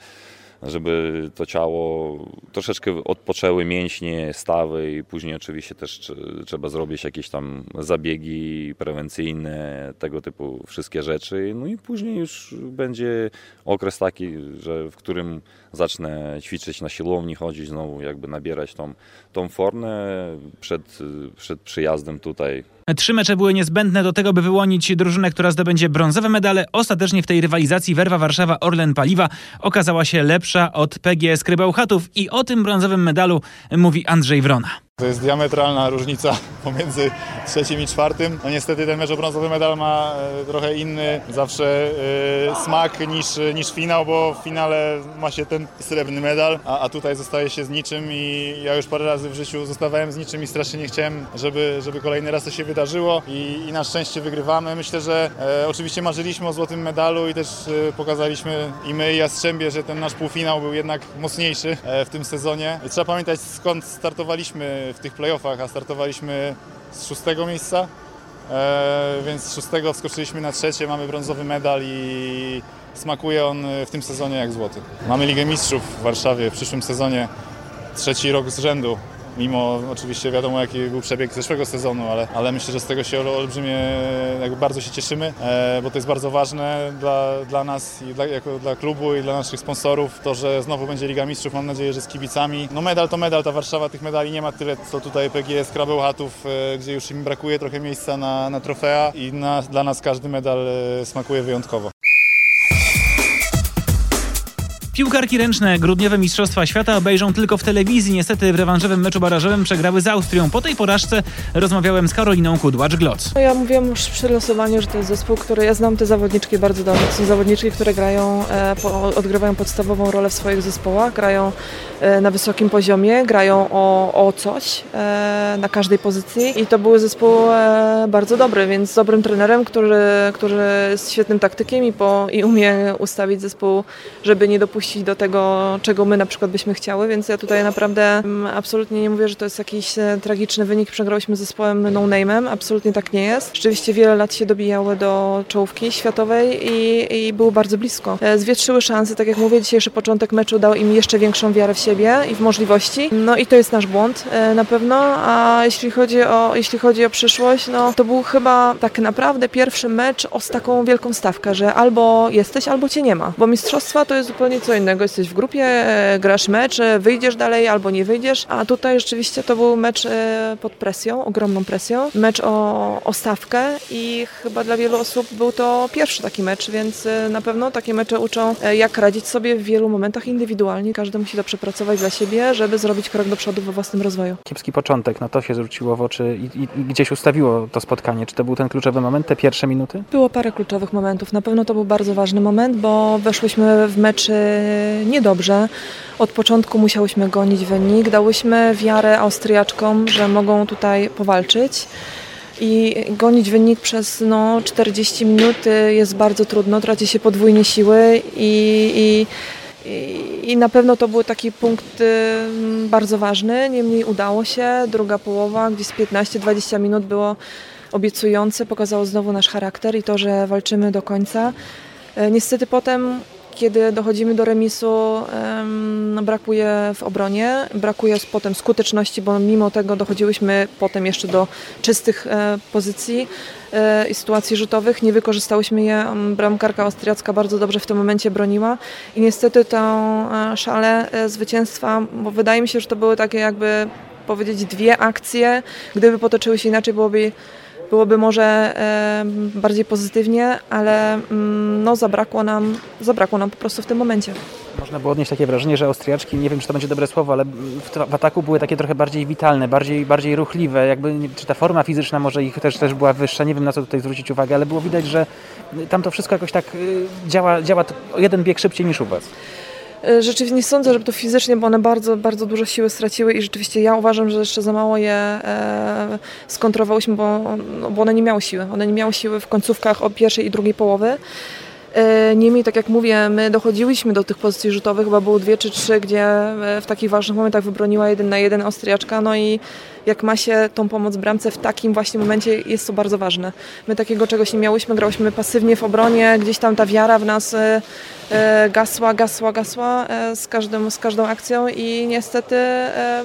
żeby to ciało troszeczkę odpoczęły mięśnie, stawy i później oczywiście też trzeba zrobić jakieś tam zabiegi prewencyjne, tego typu wszystkie rzeczy. No i później już będzie okres taki, że w którym zacznę ćwiczyć na siłowni, chodzić znowu, jakby nabierać tą, tą formę przed, przed przyjazdem tutaj.
Trzy mecze były niezbędne do tego, by wyłonić drużynę, która zdobędzie brązowe medale. Ostatecznie w tej rywalizacji Werwa Warszawa Orlen Paliwa okazała się lepsza od PGS Krybałchatów i o tym brązowym medalu mówi Andrzej Wrona.
To jest diametralna różnica [laughs] pomiędzy trzecim i czwartym. No niestety ten mecz o brązowy medal ma e, trochę inny zawsze e, smak niż, niż finał, bo w finale ma się ten srebrny medal, a, a tutaj zostaje się z niczym i ja już parę razy w życiu zostawałem z niczym i strasznie nie chciałem, żeby, żeby kolejny raz to się wydarzyło i, i na szczęście wygrywamy. Myślę, że e, oczywiście marzyliśmy o złotym medalu i też e, pokazaliśmy i my i Jastrzębie, że ten nasz półfinał był jednak mocniejszy e, w tym sezonie. Trzeba pamiętać skąd startowaliśmy w tych playoffach, a startowaliśmy z szóstego miejsca, e, więc z szóstego wskoczyliśmy na trzecie, mamy brązowy medal i smakuje on w tym sezonie jak złoty. Mamy Ligę Mistrzów w Warszawie w przyszłym sezonie, trzeci rok z rzędu. Mimo oczywiście wiadomo jaki był przebieg zeszłego sezonu, ale, ale myślę, że z tego się olbrzymie, jakby bardzo się cieszymy, e, bo to jest bardzo ważne dla, dla nas i dla, jako dla klubu i dla naszych sponsorów, to, że znowu będzie Liga Mistrzów, mam nadzieję, że z kibicami. No medal to medal, ta Warszawa tych medali nie ma tyle, co tutaj PGS Krabełchatów, e, gdzie już im brakuje trochę miejsca na, na trofea i na, dla nas każdy medal e, smakuje wyjątkowo.
Piłkarki ręczne grudniowe Mistrzostwa Świata obejrzą tylko w telewizji. Niestety w rewanżowym meczu barażowym przegrały z Austrią. Po tej porażce rozmawiałem z Karoliną Kudłacz-Gloc.
No ja mówiłam już przy losowaniu, że to jest zespół, który ja znam te zawodniczki bardzo dobrze. To są zawodniczki, które grają, e, odgrywają podstawową rolę w swoich zespołach, grają e, na wysokim poziomie, grają o, o coś e, na każdej pozycji i to był zespół bardzo dobry, więc z dobrym trenerem, który, który jest świetnym taktykiem i, po, i umie ustawić zespół, żeby nie dopuścić do tego, czego my na przykład byśmy chciały, więc ja tutaj naprawdę mm, absolutnie nie mówię, że to jest jakiś e, tragiczny wynik. Przegrałyśmy z zespołem no name'em, absolutnie tak nie jest. Rzeczywiście wiele lat się dobijały do czołówki światowej i, i było bardzo blisko. E, Zwietrzyły szanse, tak jak mówię, dzisiejszy początek meczu dał im jeszcze większą wiarę w siebie i w możliwości. No i to jest nasz błąd e, na pewno, a jeśli chodzi o, jeśli chodzi o przyszłość, no to był chyba tak naprawdę pierwszy mecz o taką wielką stawkę, że albo jesteś, albo cię nie ma, bo mistrzostwa to jest zupełnie co innego. Jesteś w grupie, e, grasz mecz, e, wyjdziesz dalej albo nie wyjdziesz, a tutaj rzeczywiście to był mecz e, pod presją, ogromną presją, mecz o, o stawkę i chyba dla wielu osób był to pierwszy taki mecz, więc na pewno takie mecze uczą jak radzić sobie w wielu momentach indywidualnie. Każdy musi to przepracować dla siebie, żeby zrobić krok do przodu we własnym rozwoju.
Kiepski początek, no to się zwróciło w oczy i, i, i gdzieś ustawiło to spotkanie. Czy to był ten kluczowy moment, te pierwsze minuty?
Było parę kluczowych momentów. Na pewno to był bardzo ważny moment, bo weszłyśmy w mecz niedobrze. Od początku musiałyśmy gonić wynik. Dałyśmy wiarę Austriaczkom, że mogą tutaj powalczyć. I gonić wynik przez no, 40 minut jest bardzo trudno, traci się podwójnie siły i, i i na pewno to był taki punkt bardzo ważny, niemniej udało się. Druga połowa, gdzieś 15-20 minut było obiecujące, pokazało znowu nasz charakter i to, że walczymy do końca. Niestety potem kiedy dochodzimy do remisu, brakuje w obronie, brakuje potem skuteczności, bo mimo tego dochodziłyśmy potem jeszcze do czystych e, pozycji e, i sytuacji rzutowych. Nie wykorzystałyśmy je. Bramkarka austriacka bardzo dobrze w tym momencie broniła i niestety tą e, szalę zwycięstwa, bo wydaje mi się, że to były takie jakby powiedzieć dwie akcje. Gdyby potoczyły się inaczej, byłoby byłoby może bardziej pozytywnie, ale mm, no, zabrakło, nam, zabrakło nam po prostu w tym momencie.
Można było odnieść takie wrażenie, że Austriaczki, nie wiem czy to będzie dobre słowo, ale w, w ataku były takie trochę bardziej witalne, bardziej, bardziej ruchliwe. Jakby, czy ta forma fizyczna może ich też, też była wyższa, nie wiem na co tutaj zwrócić uwagę, ale było widać, że tam to wszystko jakoś tak y, działa, działa jeden bieg szybciej niż u Was.
E, rzeczywiście nie sądzę, żeby to fizycznie, bo one bardzo, bardzo dużo siły straciły i rzeczywiście ja uważam, że jeszcze za mało je e, skontrowałyśmy, bo, no, bo one nie miały siły. One nie miały siły w końcówkach o pierwszej i drugiej połowy. E, niemniej, tak jak mówię, my dochodziłyśmy do tych pozycji rzutowych, chyba było dwie czy trzy, gdzie e, w takich ważnych momentach wybroniła jeden na jeden Austriaczka, no i jak ma się tą pomoc bramce w takim właśnie momencie, jest to bardzo ważne. My takiego czegoś nie miałyśmy, grałyśmy pasywnie w obronie, gdzieś tam ta wiara w nas e, gasła, gasła, gasła z, każdym, z każdą akcją i niestety,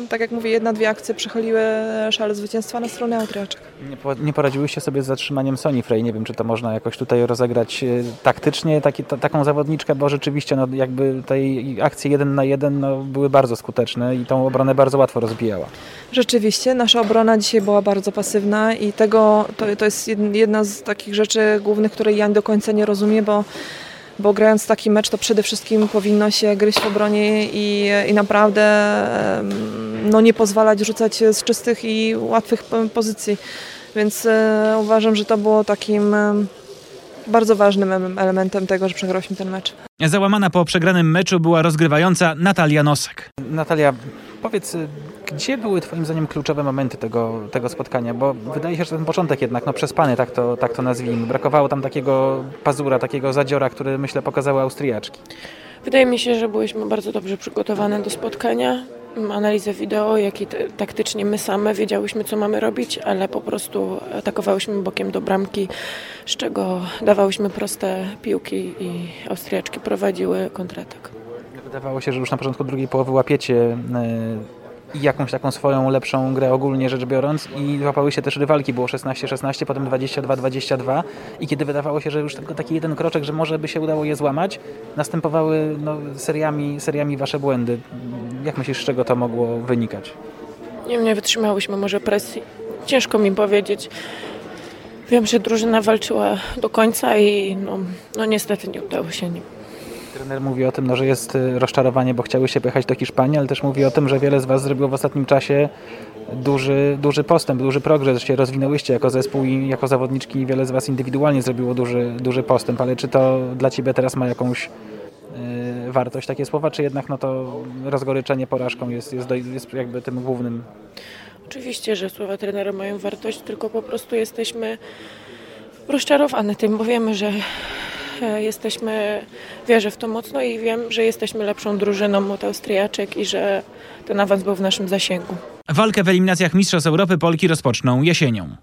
tak jak mówię, jedna, dwie akcje przechyliły szale zwycięstwa na stronę Austriaczek.
Nie, poradziłyście sobie z zatrzymaniem Sony Frey, nie wiem, czy to można jakoś tutaj rozegrać taktycznie, taki, ta, taką zawodniczkę, bo rzeczywiście no, jakby tej akcje jeden na jeden no, były bardzo skuteczne i tą obronę bardzo łatwo rozbijała.
Rzeczywiście, nasza obrona dzisiaj była bardzo pasywna i tego to, to jest jedna z takich rzeczy głównych, której ja do końca nie rozumiem, bo bo grając taki mecz to przede wszystkim powinno się gryźć w obronie i, i naprawdę no, nie pozwalać rzucać z czystych i łatwych pozycji. Więc e, uważam, że to było takim bardzo ważnym elementem tego, że przegrałyśmy ten mecz.
Załamana po przegranym meczu była rozgrywająca Natalia Nosek. Natalia, powiedz, gdzie były Twoim zdaniem kluczowe momenty tego, tego spotkania? Bo wydaje się, że ten początek jednak no, przespany, tak to, tak to nazwijmy. Brakowało tam takiego pazura, takiego zadziora, który myślę pokazały Austriaczki.
Wydaje mi się, że byliśmy bardzo dobrze przygotowane do spotkania.
Analizę wideo, jak i taktycznie my same wiedziałyśmy, co mamy robić, ale po prostu atakowałyśmy bokiem do bramki, z czego dawałyśmy proste piłki i Austriaczki prowadziły kontratak.
Wydawało się, że już na początku drugiej połowy łapiecie e, jakąś taką swoją lepszą grę ogólnie rzecz biorąc i łapały się też rywalki, było 16-16, potem 22-22 i kiedy wydawało się, że już tylko taki jeden kroczek, że może by się udało je złamać, następowały no, seriami, seriami wasze błędy. Jak myślisz, z czego to mogło wynikać?
Nie, nie wytrzymałyśmy może presji. Ciężko mi powiedzieć. Wiem, że drużyna walczyła do końca i no, no niestety nie udało się nim.
Trener mówi o tym, no, że jest y, rozczarowanie, bo chciały się pojechać do Hiszpanii, ale też mówi o tym, że wiele z Was zrobiło w ostatnim czasie duży, duży postęp, duży progres, że się rozwinęłyście jako zespół i jako zawodniczki wiele z Was indywidualnie zrobiło duży, duży postęp, ale czy to dla Ciebie teraz ma jakąś yy, wartość takie słowa, czy jednak no to rozgoryczenie porażką jest, jest, do, jest jakby tym głównym?
Oczywiście, że słowa trenera mają wartość, tylko po prostu jesteśmy rozczarowane tym, bo wiemy, że jesteśmy, wierzę w to mocno i wiem, że jesteśmy lepszą drużyną od Austriaczek i że ten awans był w naszym zasięgu.
Walkę w eliminacjach Mistrzostw Europy Polki rozpoczną jesienią.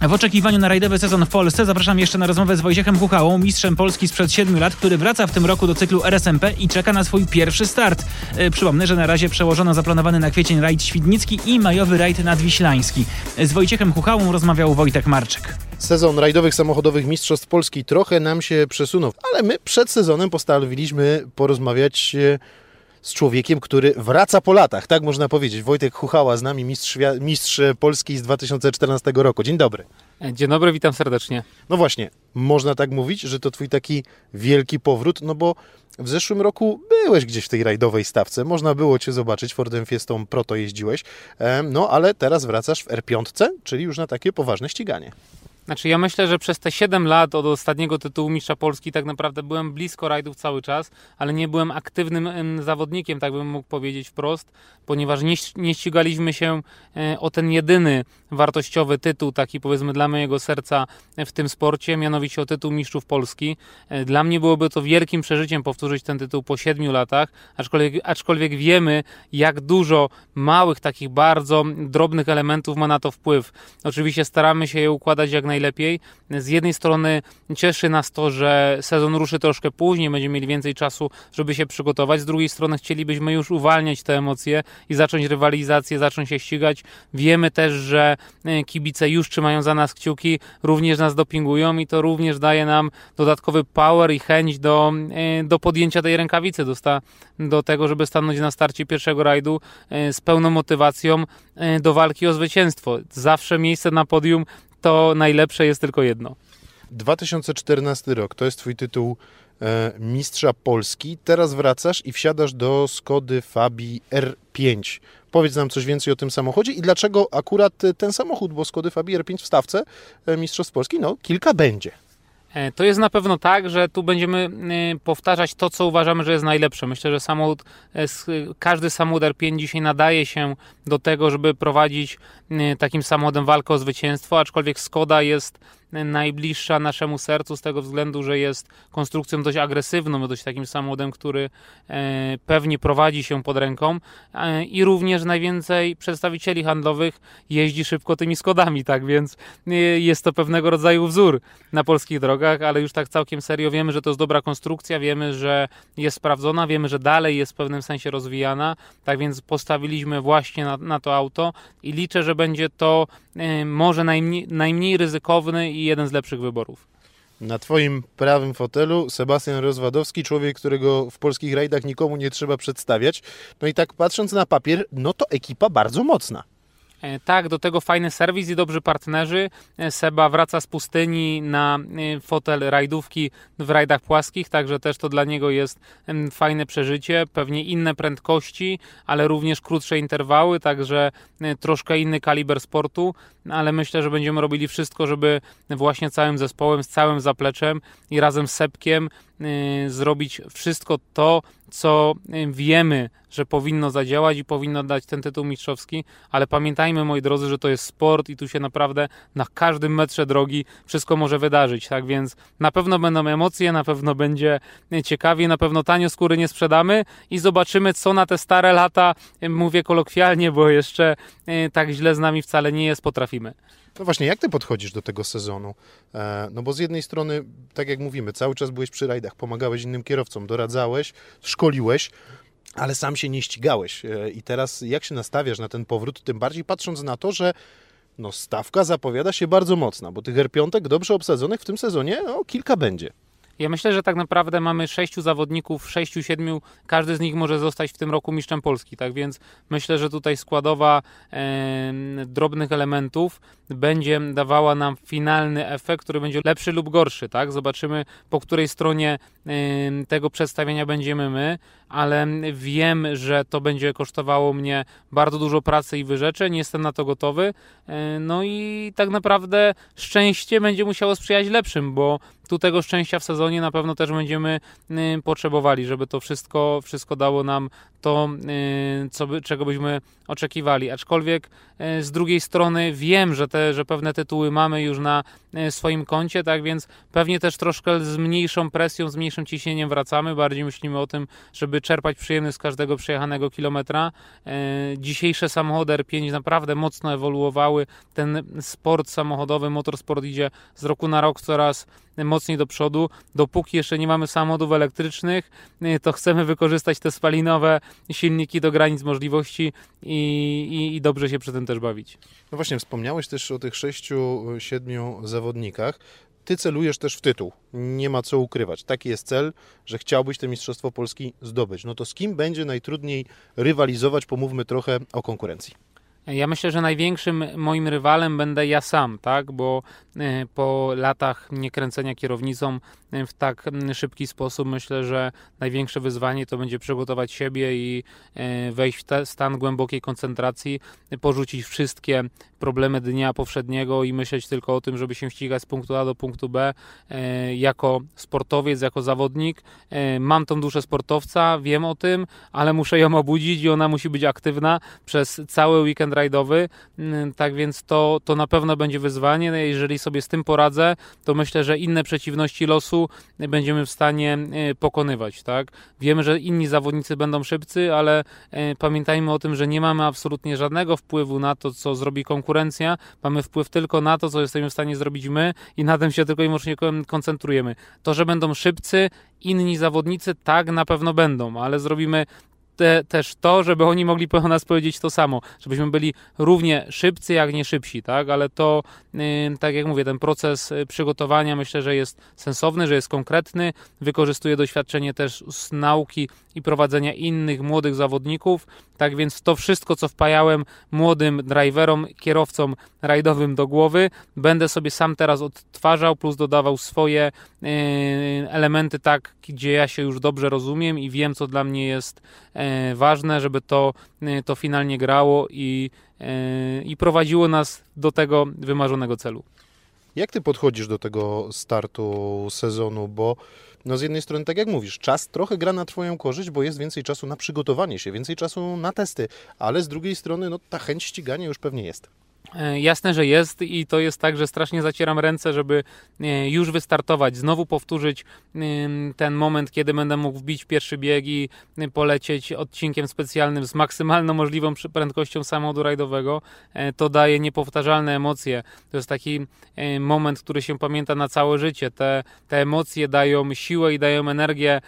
W oczekiwaniu na rajdowy sezon w Polsce zapraszam jeszcze na rozmowę z Wojciechem Kuchałą, mistrzem Polski sprzed 7 lat, który wraca w tym roku do cyklu RSMP i czeka na swój pierwszy start. E, przypomnę, że na razie przełożono zaplanowany na kwiecień rajd świdnicki i majowy rajd nadwiślański. Z Wojciechem Kuchałą rozmawiał Wojtek Marczyk.
Sezon rajdowych samochodowych Mistrzostw Polski trochę nam się przesunął, ale my przed sezonem postanowiliśmy porozmawiać z człowiekiem, który wraca po latach, tak można powiedzieć. Wojtek Chuchała z nami, mistrz, mistrz Polski z 2014 roku. Dzień dobry.
Dzień dobry, witam serdecznie.
No właśnie, można tak mówić, że to twój taki wielki powrót, no bo w zeszłym roku byłeś gdzieś w tej rajdowej stawce, można było cię zobaczyć, Fordem Fiestą Proto jeździłeś, no ale teraz wracasz w R5, czyli już na takie poważne ściganie.
Znaczy ja myślę, że przez te 7 lat od ostatniego tytułu mistrza Polski tak naprawdę byłem blisko rajdów cały czas, ale nie byłem aktywnym zawodnikiem, tak bym mógł powiedzieć wprost, ponieważ nie, nie ścigaliśmy się e, o ten jedyny wartościowy tytuł, taki powiedzmy dla mojego serca w tym sporcie, mianowicie o tytuł mistrzów Polski. E, dla mnie byłoby to wielkim przeżyciem powtórzyć ten tytuł po 7 latach, aczkolwiek, aczkolwiek wiemy, jak dużo małych, takich bardzo drobnych elementów ma na to wpływ. Oczywiście staramy się je układać jak najlepiej najlepiej. Z jednej strony cieszy nas to, że sezon ruszy troszkę później, będziemy mieli więcej czasu, żeby się przygotować. Z drugiej strony chcielibyśmy już uwalniać te emocje i zacząć rywalizację, zacząć się ścigać. Wiemy też, że e, kibice już trzymają za nas kciuki, również nas dopingują i to również daje nam dodatkowy power i chęć do, e, do podjęcia tej rękawicy, do, sta, do tego, żeby stanąć na starcie pierwszego rajdu e, z pełną motywacją do walki o zwycięstwo. Zawsze miejsce na podium to najlepsze jest tylko jedno.
2014 rok to jest Twój tytuł e, Mistrza Polski. Teraz wracasz i wsiadasz do Skody Fabii R5. Powiedz nam coś więcej o tym samochodzie i dlaczego akurat ten samochód, bo Skody Fabii R5 w stawce e, Mistrzostw Polski, no kilka będzie.
E, to jest na pewno tak, że tu będziemy e, powtarzać to, co uważamy, że jest najlepsze. Myślę, że samochód, e, każdy samochód R5 dzisiaj nadaje się do tego, żeby prowadzić takim samochodem walkę o zwycięstwo, aczkolwiek Skoda jest najbliższa naszemu sercu z tego względu, że jest konstrukcją dość agresywną, dość takim samochodem, który e, pewnie prowadzi się pod ręką e, i również najwięcej przedstawicieli handlowych jeździ szybko tymi Skodami, tak więc e, jest to pewnego rodzaju wzór na polskich drogach, ale już tak całkiem serio wiemy, że to jest dobra konstrukcja, wiemy, że jest sprawdzona, wiemy, że dalej jest w pewnym sensie rozwijana, tak więc postawiliśmy właśnie na, na to auto i liczę, że będzie to może najmniej, najmniej ryzykowny i jeden z lepszych wyborów.
Na Twoim prawym fotelu Sebastian Rozwadowski, człowiek, którego w polskich rajdach nikomu nie trzeba przedstawiać. No i tak patrząc na papier, no to ekipa bardzo mocna.
E, tak, do tego fajny serwis i dobrzy partnerzy. E, Seba wraca z pustyni na e, fotel rajdówki w rajdach płaskich, także też to dla niego jest fajne przeżycie. Pewnie inne prędkości, ale również krótsze interwały, także troszkę inny kaliber sportu, ale myślę, że będziemy robili wszystko, żeby właśnie całym zespołem, z całym zapleczem i razem z Sepkiem zrobić wszystko to, co wiemy, że powinno zadziałać i powinno dać ten tytuł mistrzowski, ale pamiętajmy, moi drodzy, że to jest sport i tu się naprawdę na każdym metrze drogi wszystko może wydarzyć, tak więc na pewno będą emocje, na pewno będzie ciekawie, na pewno tanio skóry nie sprzedamy i zobaczymy, co na te stare lata, mówię kolokwialnie, bo jeszcze tak źle z nami wcale nie jest, potrafimy.
No właśnie, jak ty podchodzisz do tego sezonu? E, no bo z jednej strony, tak jak mówimy, cały czas byłeś przy rajdach, pomagałeś innym kierowcom, doradzałeś, szkoliłeś, ale sam się nie ścigałeś. E, I teraz jak się nastawiasz na ten powrót, tym bardziej patrząc na to, że no stawka zapowiada się bardzo mocna, bo tych R5 dobrze obsadzonych w tym sezonie no, kilka będzie.
Ja myślę, że tak naprawdę mamy sześciu zawodników, sześciu, siedmiu, każdy z nich może zostać w tym roku mistrzem Polski, tak więc myślę, że tutaj składowa e, drobnych elementów będzie dawała nam finalny efekt, który będzie lepszy lub gorszy, tak? Zobaczymy po której stronie e, tego przedstawienia będziemy my, ale wiem, że to będzie kosztowało mnie bardzo dużo pracy i wyrzeczeń, jestem na to gotowy, e, no i tak naprawdę szczęście będzie musiało sprzyjać lepszym, bo tu tego szczęścia w sezonie na pewno też będziemy y, potrzebowali, żeby to wszystko, wszystko dało nam to, y, co by, czego byśmy oczekiwali. Aczkolwiek y, z drugiej strony wiem, że, te, że pewne tytuły mamy już na swoim koncie, tak więc pewnie też troszkę z mniejszą presją, z mniejszym ciśnieniem wracamy. Bardziej myślimy o tym, żeby czerpać przyjemność z każdego przejechanego kilometra. Dzisiejsze samochody R5 naprawdę mocno ewoluowały. Ten sport samochodowy, motorsport idzie z roku na rok coraz mocniej do przodu. Dopóki jeszcze nie mamy samochodów elektrycznych, y, to chcemy wykorzystać te spalinowe silniki do granic możliwości i, i, i dobrze się przy tym też bawić.
No właśnie, wspomniałeś też o tych sześciu, siedmiu zawodnikach. Ty celujesz też w tytuł. Nie ma co ukrywać. Taki jest cel, że chciałbyś to Mistrzostwo Polski zdobyć. No to z kim będzie najtrudniej rywalizować? Pomówmy trochę o konkurencji.
Ja myślę, że największym moim rywalem będę ja sam, tak? Bo e, po latach niekręcenia kierownicą e, w tak szybki sposób myślę, że największe wyzwanie to będzie przygotować siebie i e, wejść w stan głębokiej koncentracji, porzucić wszystkie problemy dnia powszedniego i myśleć tylko o tym, żeby się ścigać z punktu A do punktu B jako sportowiec, jako zawodnik. Mam tą duszę sportowca, wiem o tym, ale muszę ją obudzić i ona musi być aktywna przez cały weekend rajdowy, mm, tak więc to, to na pewno będzie wyzwanie. Jeżeli sobie z tym poradzę, to myślę, że inne przeciwności losu będziemy w stanie e, pokonywać. Tak? Wiemy, że inni zawodnicy będą szybcy, ale e, pamiętajmy o tym, że nie mamy absolutnie żadnego wpływu na to, co zrobi konkurencja. Mamy wpływ tylko na to, co jesteśmy w stanie zrobić my i na tym się tylko i wyłącznie koncentrujemy. To, że będą szybcy, inni zawodnicy, tak na pewno będą, ale zrobimy te, też to, żeby oni mogli o nas powiedzieć to samo, żebyśmy byli równie szybcy, jak nie szybsi, tak? Ale to, yy, tak jak mówię, ten proces y, przygotowania myślę, że jest sensowny, że jest konkretny, wykorzystuje doświadczenie też z nauki i prowadzenia innych młodych zawodników, tak więc to wszystko, co wpajałem młodym driverom, kierowcom rajdowym do głowy, będę sobie sam teraz odtwarzał, plus dodawał swoje yy, elementy tak, gdzie ja się już dobrze rozumiem i wiem, co dla mnie jest yy, ważne, żeby to, yy, to finalnie grało i, i prowadziło nas do tego wymarzonego celu.
Jak ty podchodzisz do tego startu sezonu, bo no z jednej strony, tak jak mówisz, czas trochę gra na Twoją korzyść, bo jest więcej czasu na przygotowanie się, więcej czasu na testy, ale z drugiej strony, no ta chęć ścigania już pewnie jest.
E, jasne, że jest i to jest tak, że strasznie zacieram ręce, żeby e, już wystartować, znowu powtórzyć ten moment, kiedy będę mógł wbić pierwszy bieg i polecieć odcinkiem specjalnym z maksymalną możliwą prędkością samochodu rajdowego. E, to daje niepowtarzalne emocje. To jest taki moment, który się pamięta na całe życie. Te, te emocje dają siłę i dają energię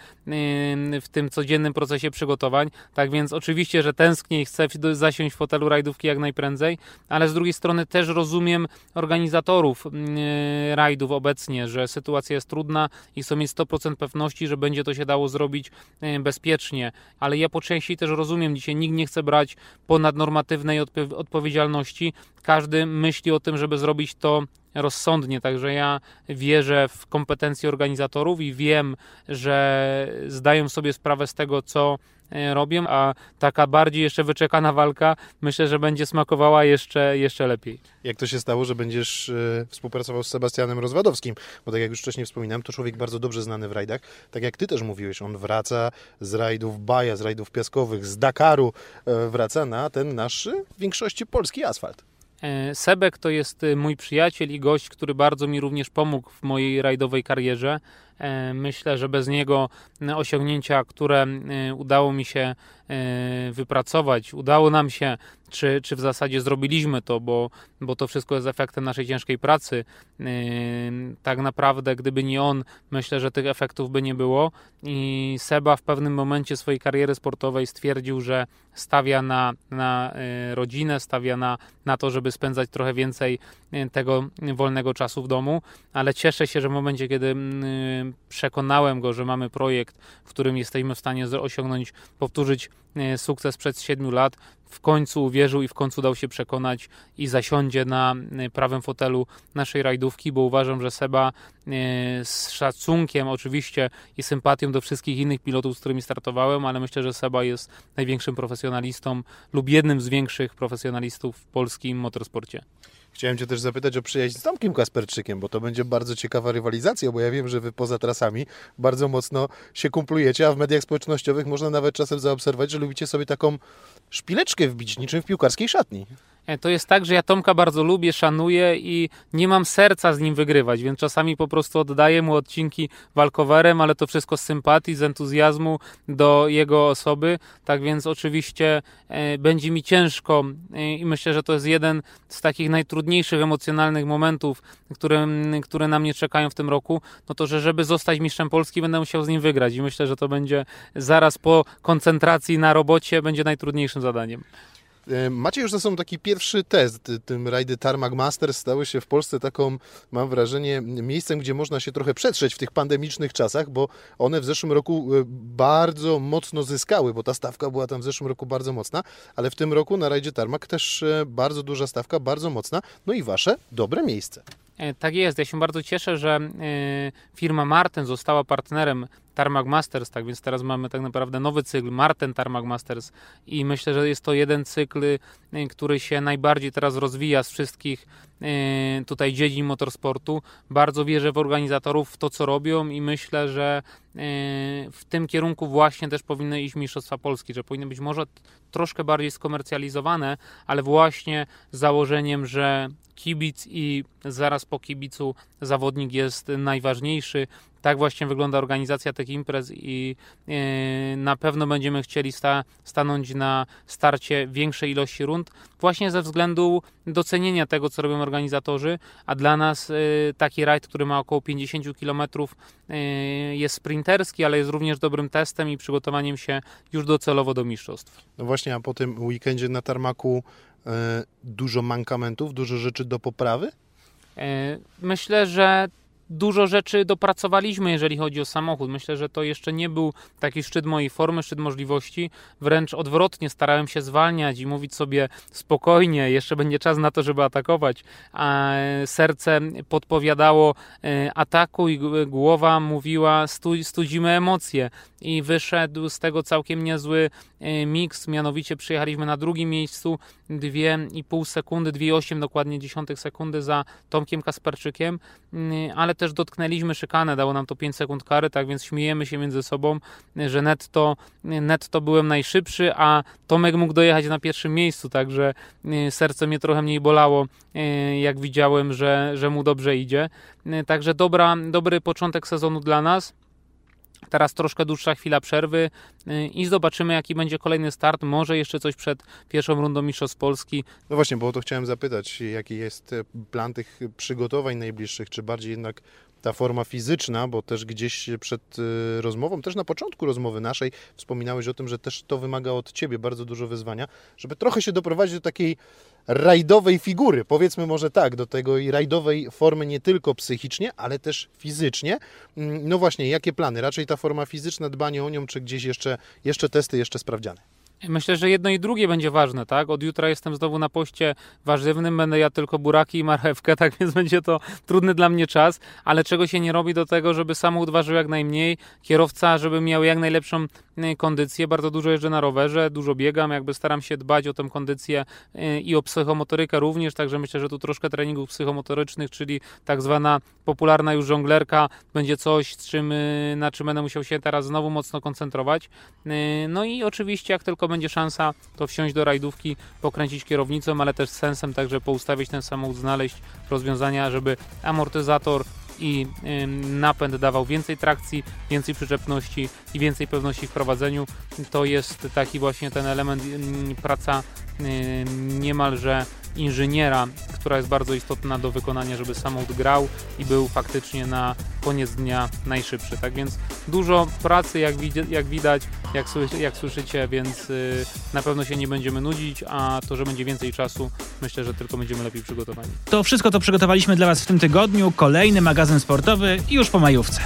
w tym codziennym procesie przygotowań. Tak więc oczywiście, że tęsknię i chcę zasiąść w fotelu rajdówki jak najprędzej, ale z drugiej strony też rozumiem organizatorów mm, e, rajdów obecnie, że sytuacja jest trudna i chcą mieć 100% pewności, że będzie to się dało zrobić e, bezpiecznie, ale ja po części też rozumiem, dzisiaj nikt nie chce brać ponadnormatywnej odpowiedzialności, każdy myśli o tym, żeby zrobić to rozsądnie, także ja wierzę w kompetencje organizatorów i wiem, że zdają sobie sprawę z tego, co robią, a taka bardziej jeszcze wyczekana walka myślę, że będzie smakowała jeszcze, jeszcze lepiej.
Jak to się stało, że będziesz e, współpracował z Sebastianem Rozwadowskim? Bo tak jak już wcześniej wspominałem, to człowiek bardzo dobrze znany w rajdach. Tak jak ty też mówiłeś, on wraca z rajdów Baja, z rajdów piaskowych, z Dakaru, e, wraca na ten nasz e, w większości polski asfalt.
E, Sebek to jest e, mój przyjaciel i gość, który bardzo mi również pomógł w mojej rajdowej karierze. E, Myślę, że bez niego osiągnięcia, które e, udało mi się e, wypracować, udało nam się, czy, czy w zasadzie zrobiliśmy to, bo, bo to wszystko jest efektem naszej ciężkiej pracy. Tak naprawdę, gdyby nie on, myślę, że tych efektów by nie było. I Seba w pewnym momencie swojej kariery sportowej stwierdził, że stawia na, na rodzinę, stawia na, na to, żeby spędzać trochę więcej tego wolnego czasu w domu, ale cieszę się, że w momencie, kiedy przekonałem go, że mamy projekt, w którym jesteśmy w stanie osiągnąć, powtórzyć e, sukces przed 7 lat, w końcu uwierzył i w końcu dał się przekonać i zasiądzie na e, prawym fotelu naszej rajdówki, bo uważam, że Seba e, z szacunkiem oczywiście i sympatią do wszystkich innych pilotów, z którymi startowałem, ale myślę, że Seba jest największym profesjonalistą lub jednym z większych profesjonalistów w polskim motorsporcie.
Chciałem Cię też zapytać o przyjaźń z Tomkiem Kasperczykiem, bo to będzie bardzo ciekawa rywalizacja, bo ja wiem, że Wy poza trasami bardzo mocno się kumplujecie, a w mediach społecznościowych można nawet czasem zaobserwować, że lubicie sobie taką szpileczkę wbić, niczym w piłkarskiej szatni.
E, To jest tak, że ja Tomka bardzo lubię, szanuję i nie mam serca z nim wygrywać, więc czasami po prostu oddaję mu odcinki walkowerem, ale to wszystko z sympatii, z entuzjazmu do jego osoby. Tak więc oczywiście e, będzie mi ciężko e, i myślę, że to jest jeden z takich najtrudniejszych emocjonalnych momentów, które, które na mnie czekają w tym roku. No to, że żeby zostać mistrzem Polski, będę musiał z nim wygrać i myślę, że to będzie zaraz po koncentracji na robocie będzie najtrudniejszym zadaniem.
E, Macie już za sobą taki pierwszy test. Tym rajdy Tarmac Masters stały się w Polsce taką, mam wrażenie, miejscem, gdzie można się trochę przetrzeć w tych pandemicznych czasach, bo one w zeszłym roku e, bardzo mocno zyskały, bo ta stawka była tam w zeszłym roku bardzo mocna, ale w tym roku na rajdzie Tarmac też e, bardzo duża stawka, bardzo mocna, no i wasze dobre miejsce.
Tak jest, ja się bardzo cieszę, że firma Marten została partnerem Tarmac Masters, tak więc teraz mamy tak naprawdę nowy cykl Marten Tarmac Masters i myślę, że jest to jeden cykl, e, który się najbardziej teraz rozwija z wszystkich e, tutaj dziedzin motorsportu. Bardzo wierzę w organizatorów, w to co robią i myślę, że e, w tym kierunku właśnie też powinny iść Mistrzostwa Polski, że powinny być może troszkę bardziej skomercjalizowane, ale właśnie z założeniem, że kibic i zaraz po kibicu zawodnik jest najważniejszy. Tak właśnie wygląda organizacja tych imprez i e, na pewno będziemy chcieli sta, stanąć na starcie większej ilości rund, właśnie ze względu docenienia tego, co robią organizatorzy, a dla nas e, taki rajd, który ma około 50 km e, jest sprinterski, ale jest również dobrym testem i przygotowaniem się już docelowo do mistrzostw.
No właśnie, a po tym weekendzie na Tarmaku dużo mankamentów, dużo rzeczy do poprawy?
Myślę, że dużo rzeczy dopracowaliśmy, jeżeli chodzi o samochód. Myślę, że to jeszcze nie był taki szczyt mojej formy, szczyt możliwości. Wręcz odwrotnie, starałem się zwalniać i mówić sobie spokojnie, jeszcze będzie czas na to, żeby atakować. A serce podpowiadało e, atakuj, głowa mówiła stu, studzimy emocje. I wyszedł z tego całkiem niezły e, miks, mianowicie przyjechaliśmy na drugim miejscu 2,5 sekundy, 2,8 dokładnie dziesiątych sekundy za Tomkiem Kasperczykiem, Mm, ale też dotknęliśmy szykanę, dało nam to 5 sekund kary, tak więc śmiejemy się między sobą, że netto, netto byłem najszybszy, a Tomek mógł dojechać na pierwszym miejscu, także y, serce mnie trochę mniej bolało, y, jak widziałem, że, że mu dobrze idzie. Y, Także dobra, dobry początek sezonu dla nas. Teraz troszkę dłuższa chwila przerwy y, i zobaczymy, jaki będzie kolejny start. Może jeszcze coś przed pierwszą rundą Mistrzostw Polski.
No właśnie, bo o to chciałem zapytać, jaki jest plan tych przygotowań najbliższych, czy bardziej jednak ta forma fizyczna, bo też gdzieś przed e, rozmową, też na początku rozmowy naszej wspominałeś o tym, że też to wymaga od Ciebie bardzo dużo wyzwania, żeby trochę się doprowadzić do takiej rajdowej figury, powiedzmy może tak, do tego i rajdowej formy nie tylko psychicznie, ale też fizycznie. Mm, No właśnie, jakie plany? Raczej ta forma fizyczna, dbanie o nią, czy gdzieś jeszcze, jeszcze testy, jeszcze sprawdziane?
Myślę, że jedno i drugie będzie ważne, tak? Od jutra jestem znowu na poście warzywnym, będę jadł tylko buraki i marchewkę, [laughs] tak więc będzie to trudny dla mnie czas, ale czego się nie robi do tego, żeby samochód ważył jak najmniej, kierowca, żeby miał jak najlepszą kondycję, bardzo dużo jeżdżę na rowerze, dużo biegam, jakby staram się dbać o tę kondycję y, i o psychomotorykę również, także myślę, że tu troszkę treningów psychomotorycznych, czyli tak zwana popularna już żonglerka będzie coś, z czym, na czym będę musiał się teraz znowu mocno koncentrować. No i oczywiście jak tylko będzie szansa, to wsiąść do rajdówki, pokręcić kierownicą, ale też sensem także poustawić ten samochód, znaleźć rozwiązania, żeby amortyzator i napęd dawał więcej trakcji, więcej przyczepności i więcej pewności w prowadzeniu. To jest taki właśnie ten element, praca niemalże inżyniera, która jest bardzo istotna do wykonania, żeby samochód grał i był faktycznie na koniec dnia najszybszy. Tak więc dużo pracy, jak, jak widać, jak, jak słyszycie, więc y, na pewno się nie będziemy nudzić, a to, że będzie więcej czasu, myślę, że tylko będziemy lepiej przygotowani.
To wszystko, to przygotowaliśmy dla Was w tym tygodniu. Kolejny magazyn sportowy już po majówce.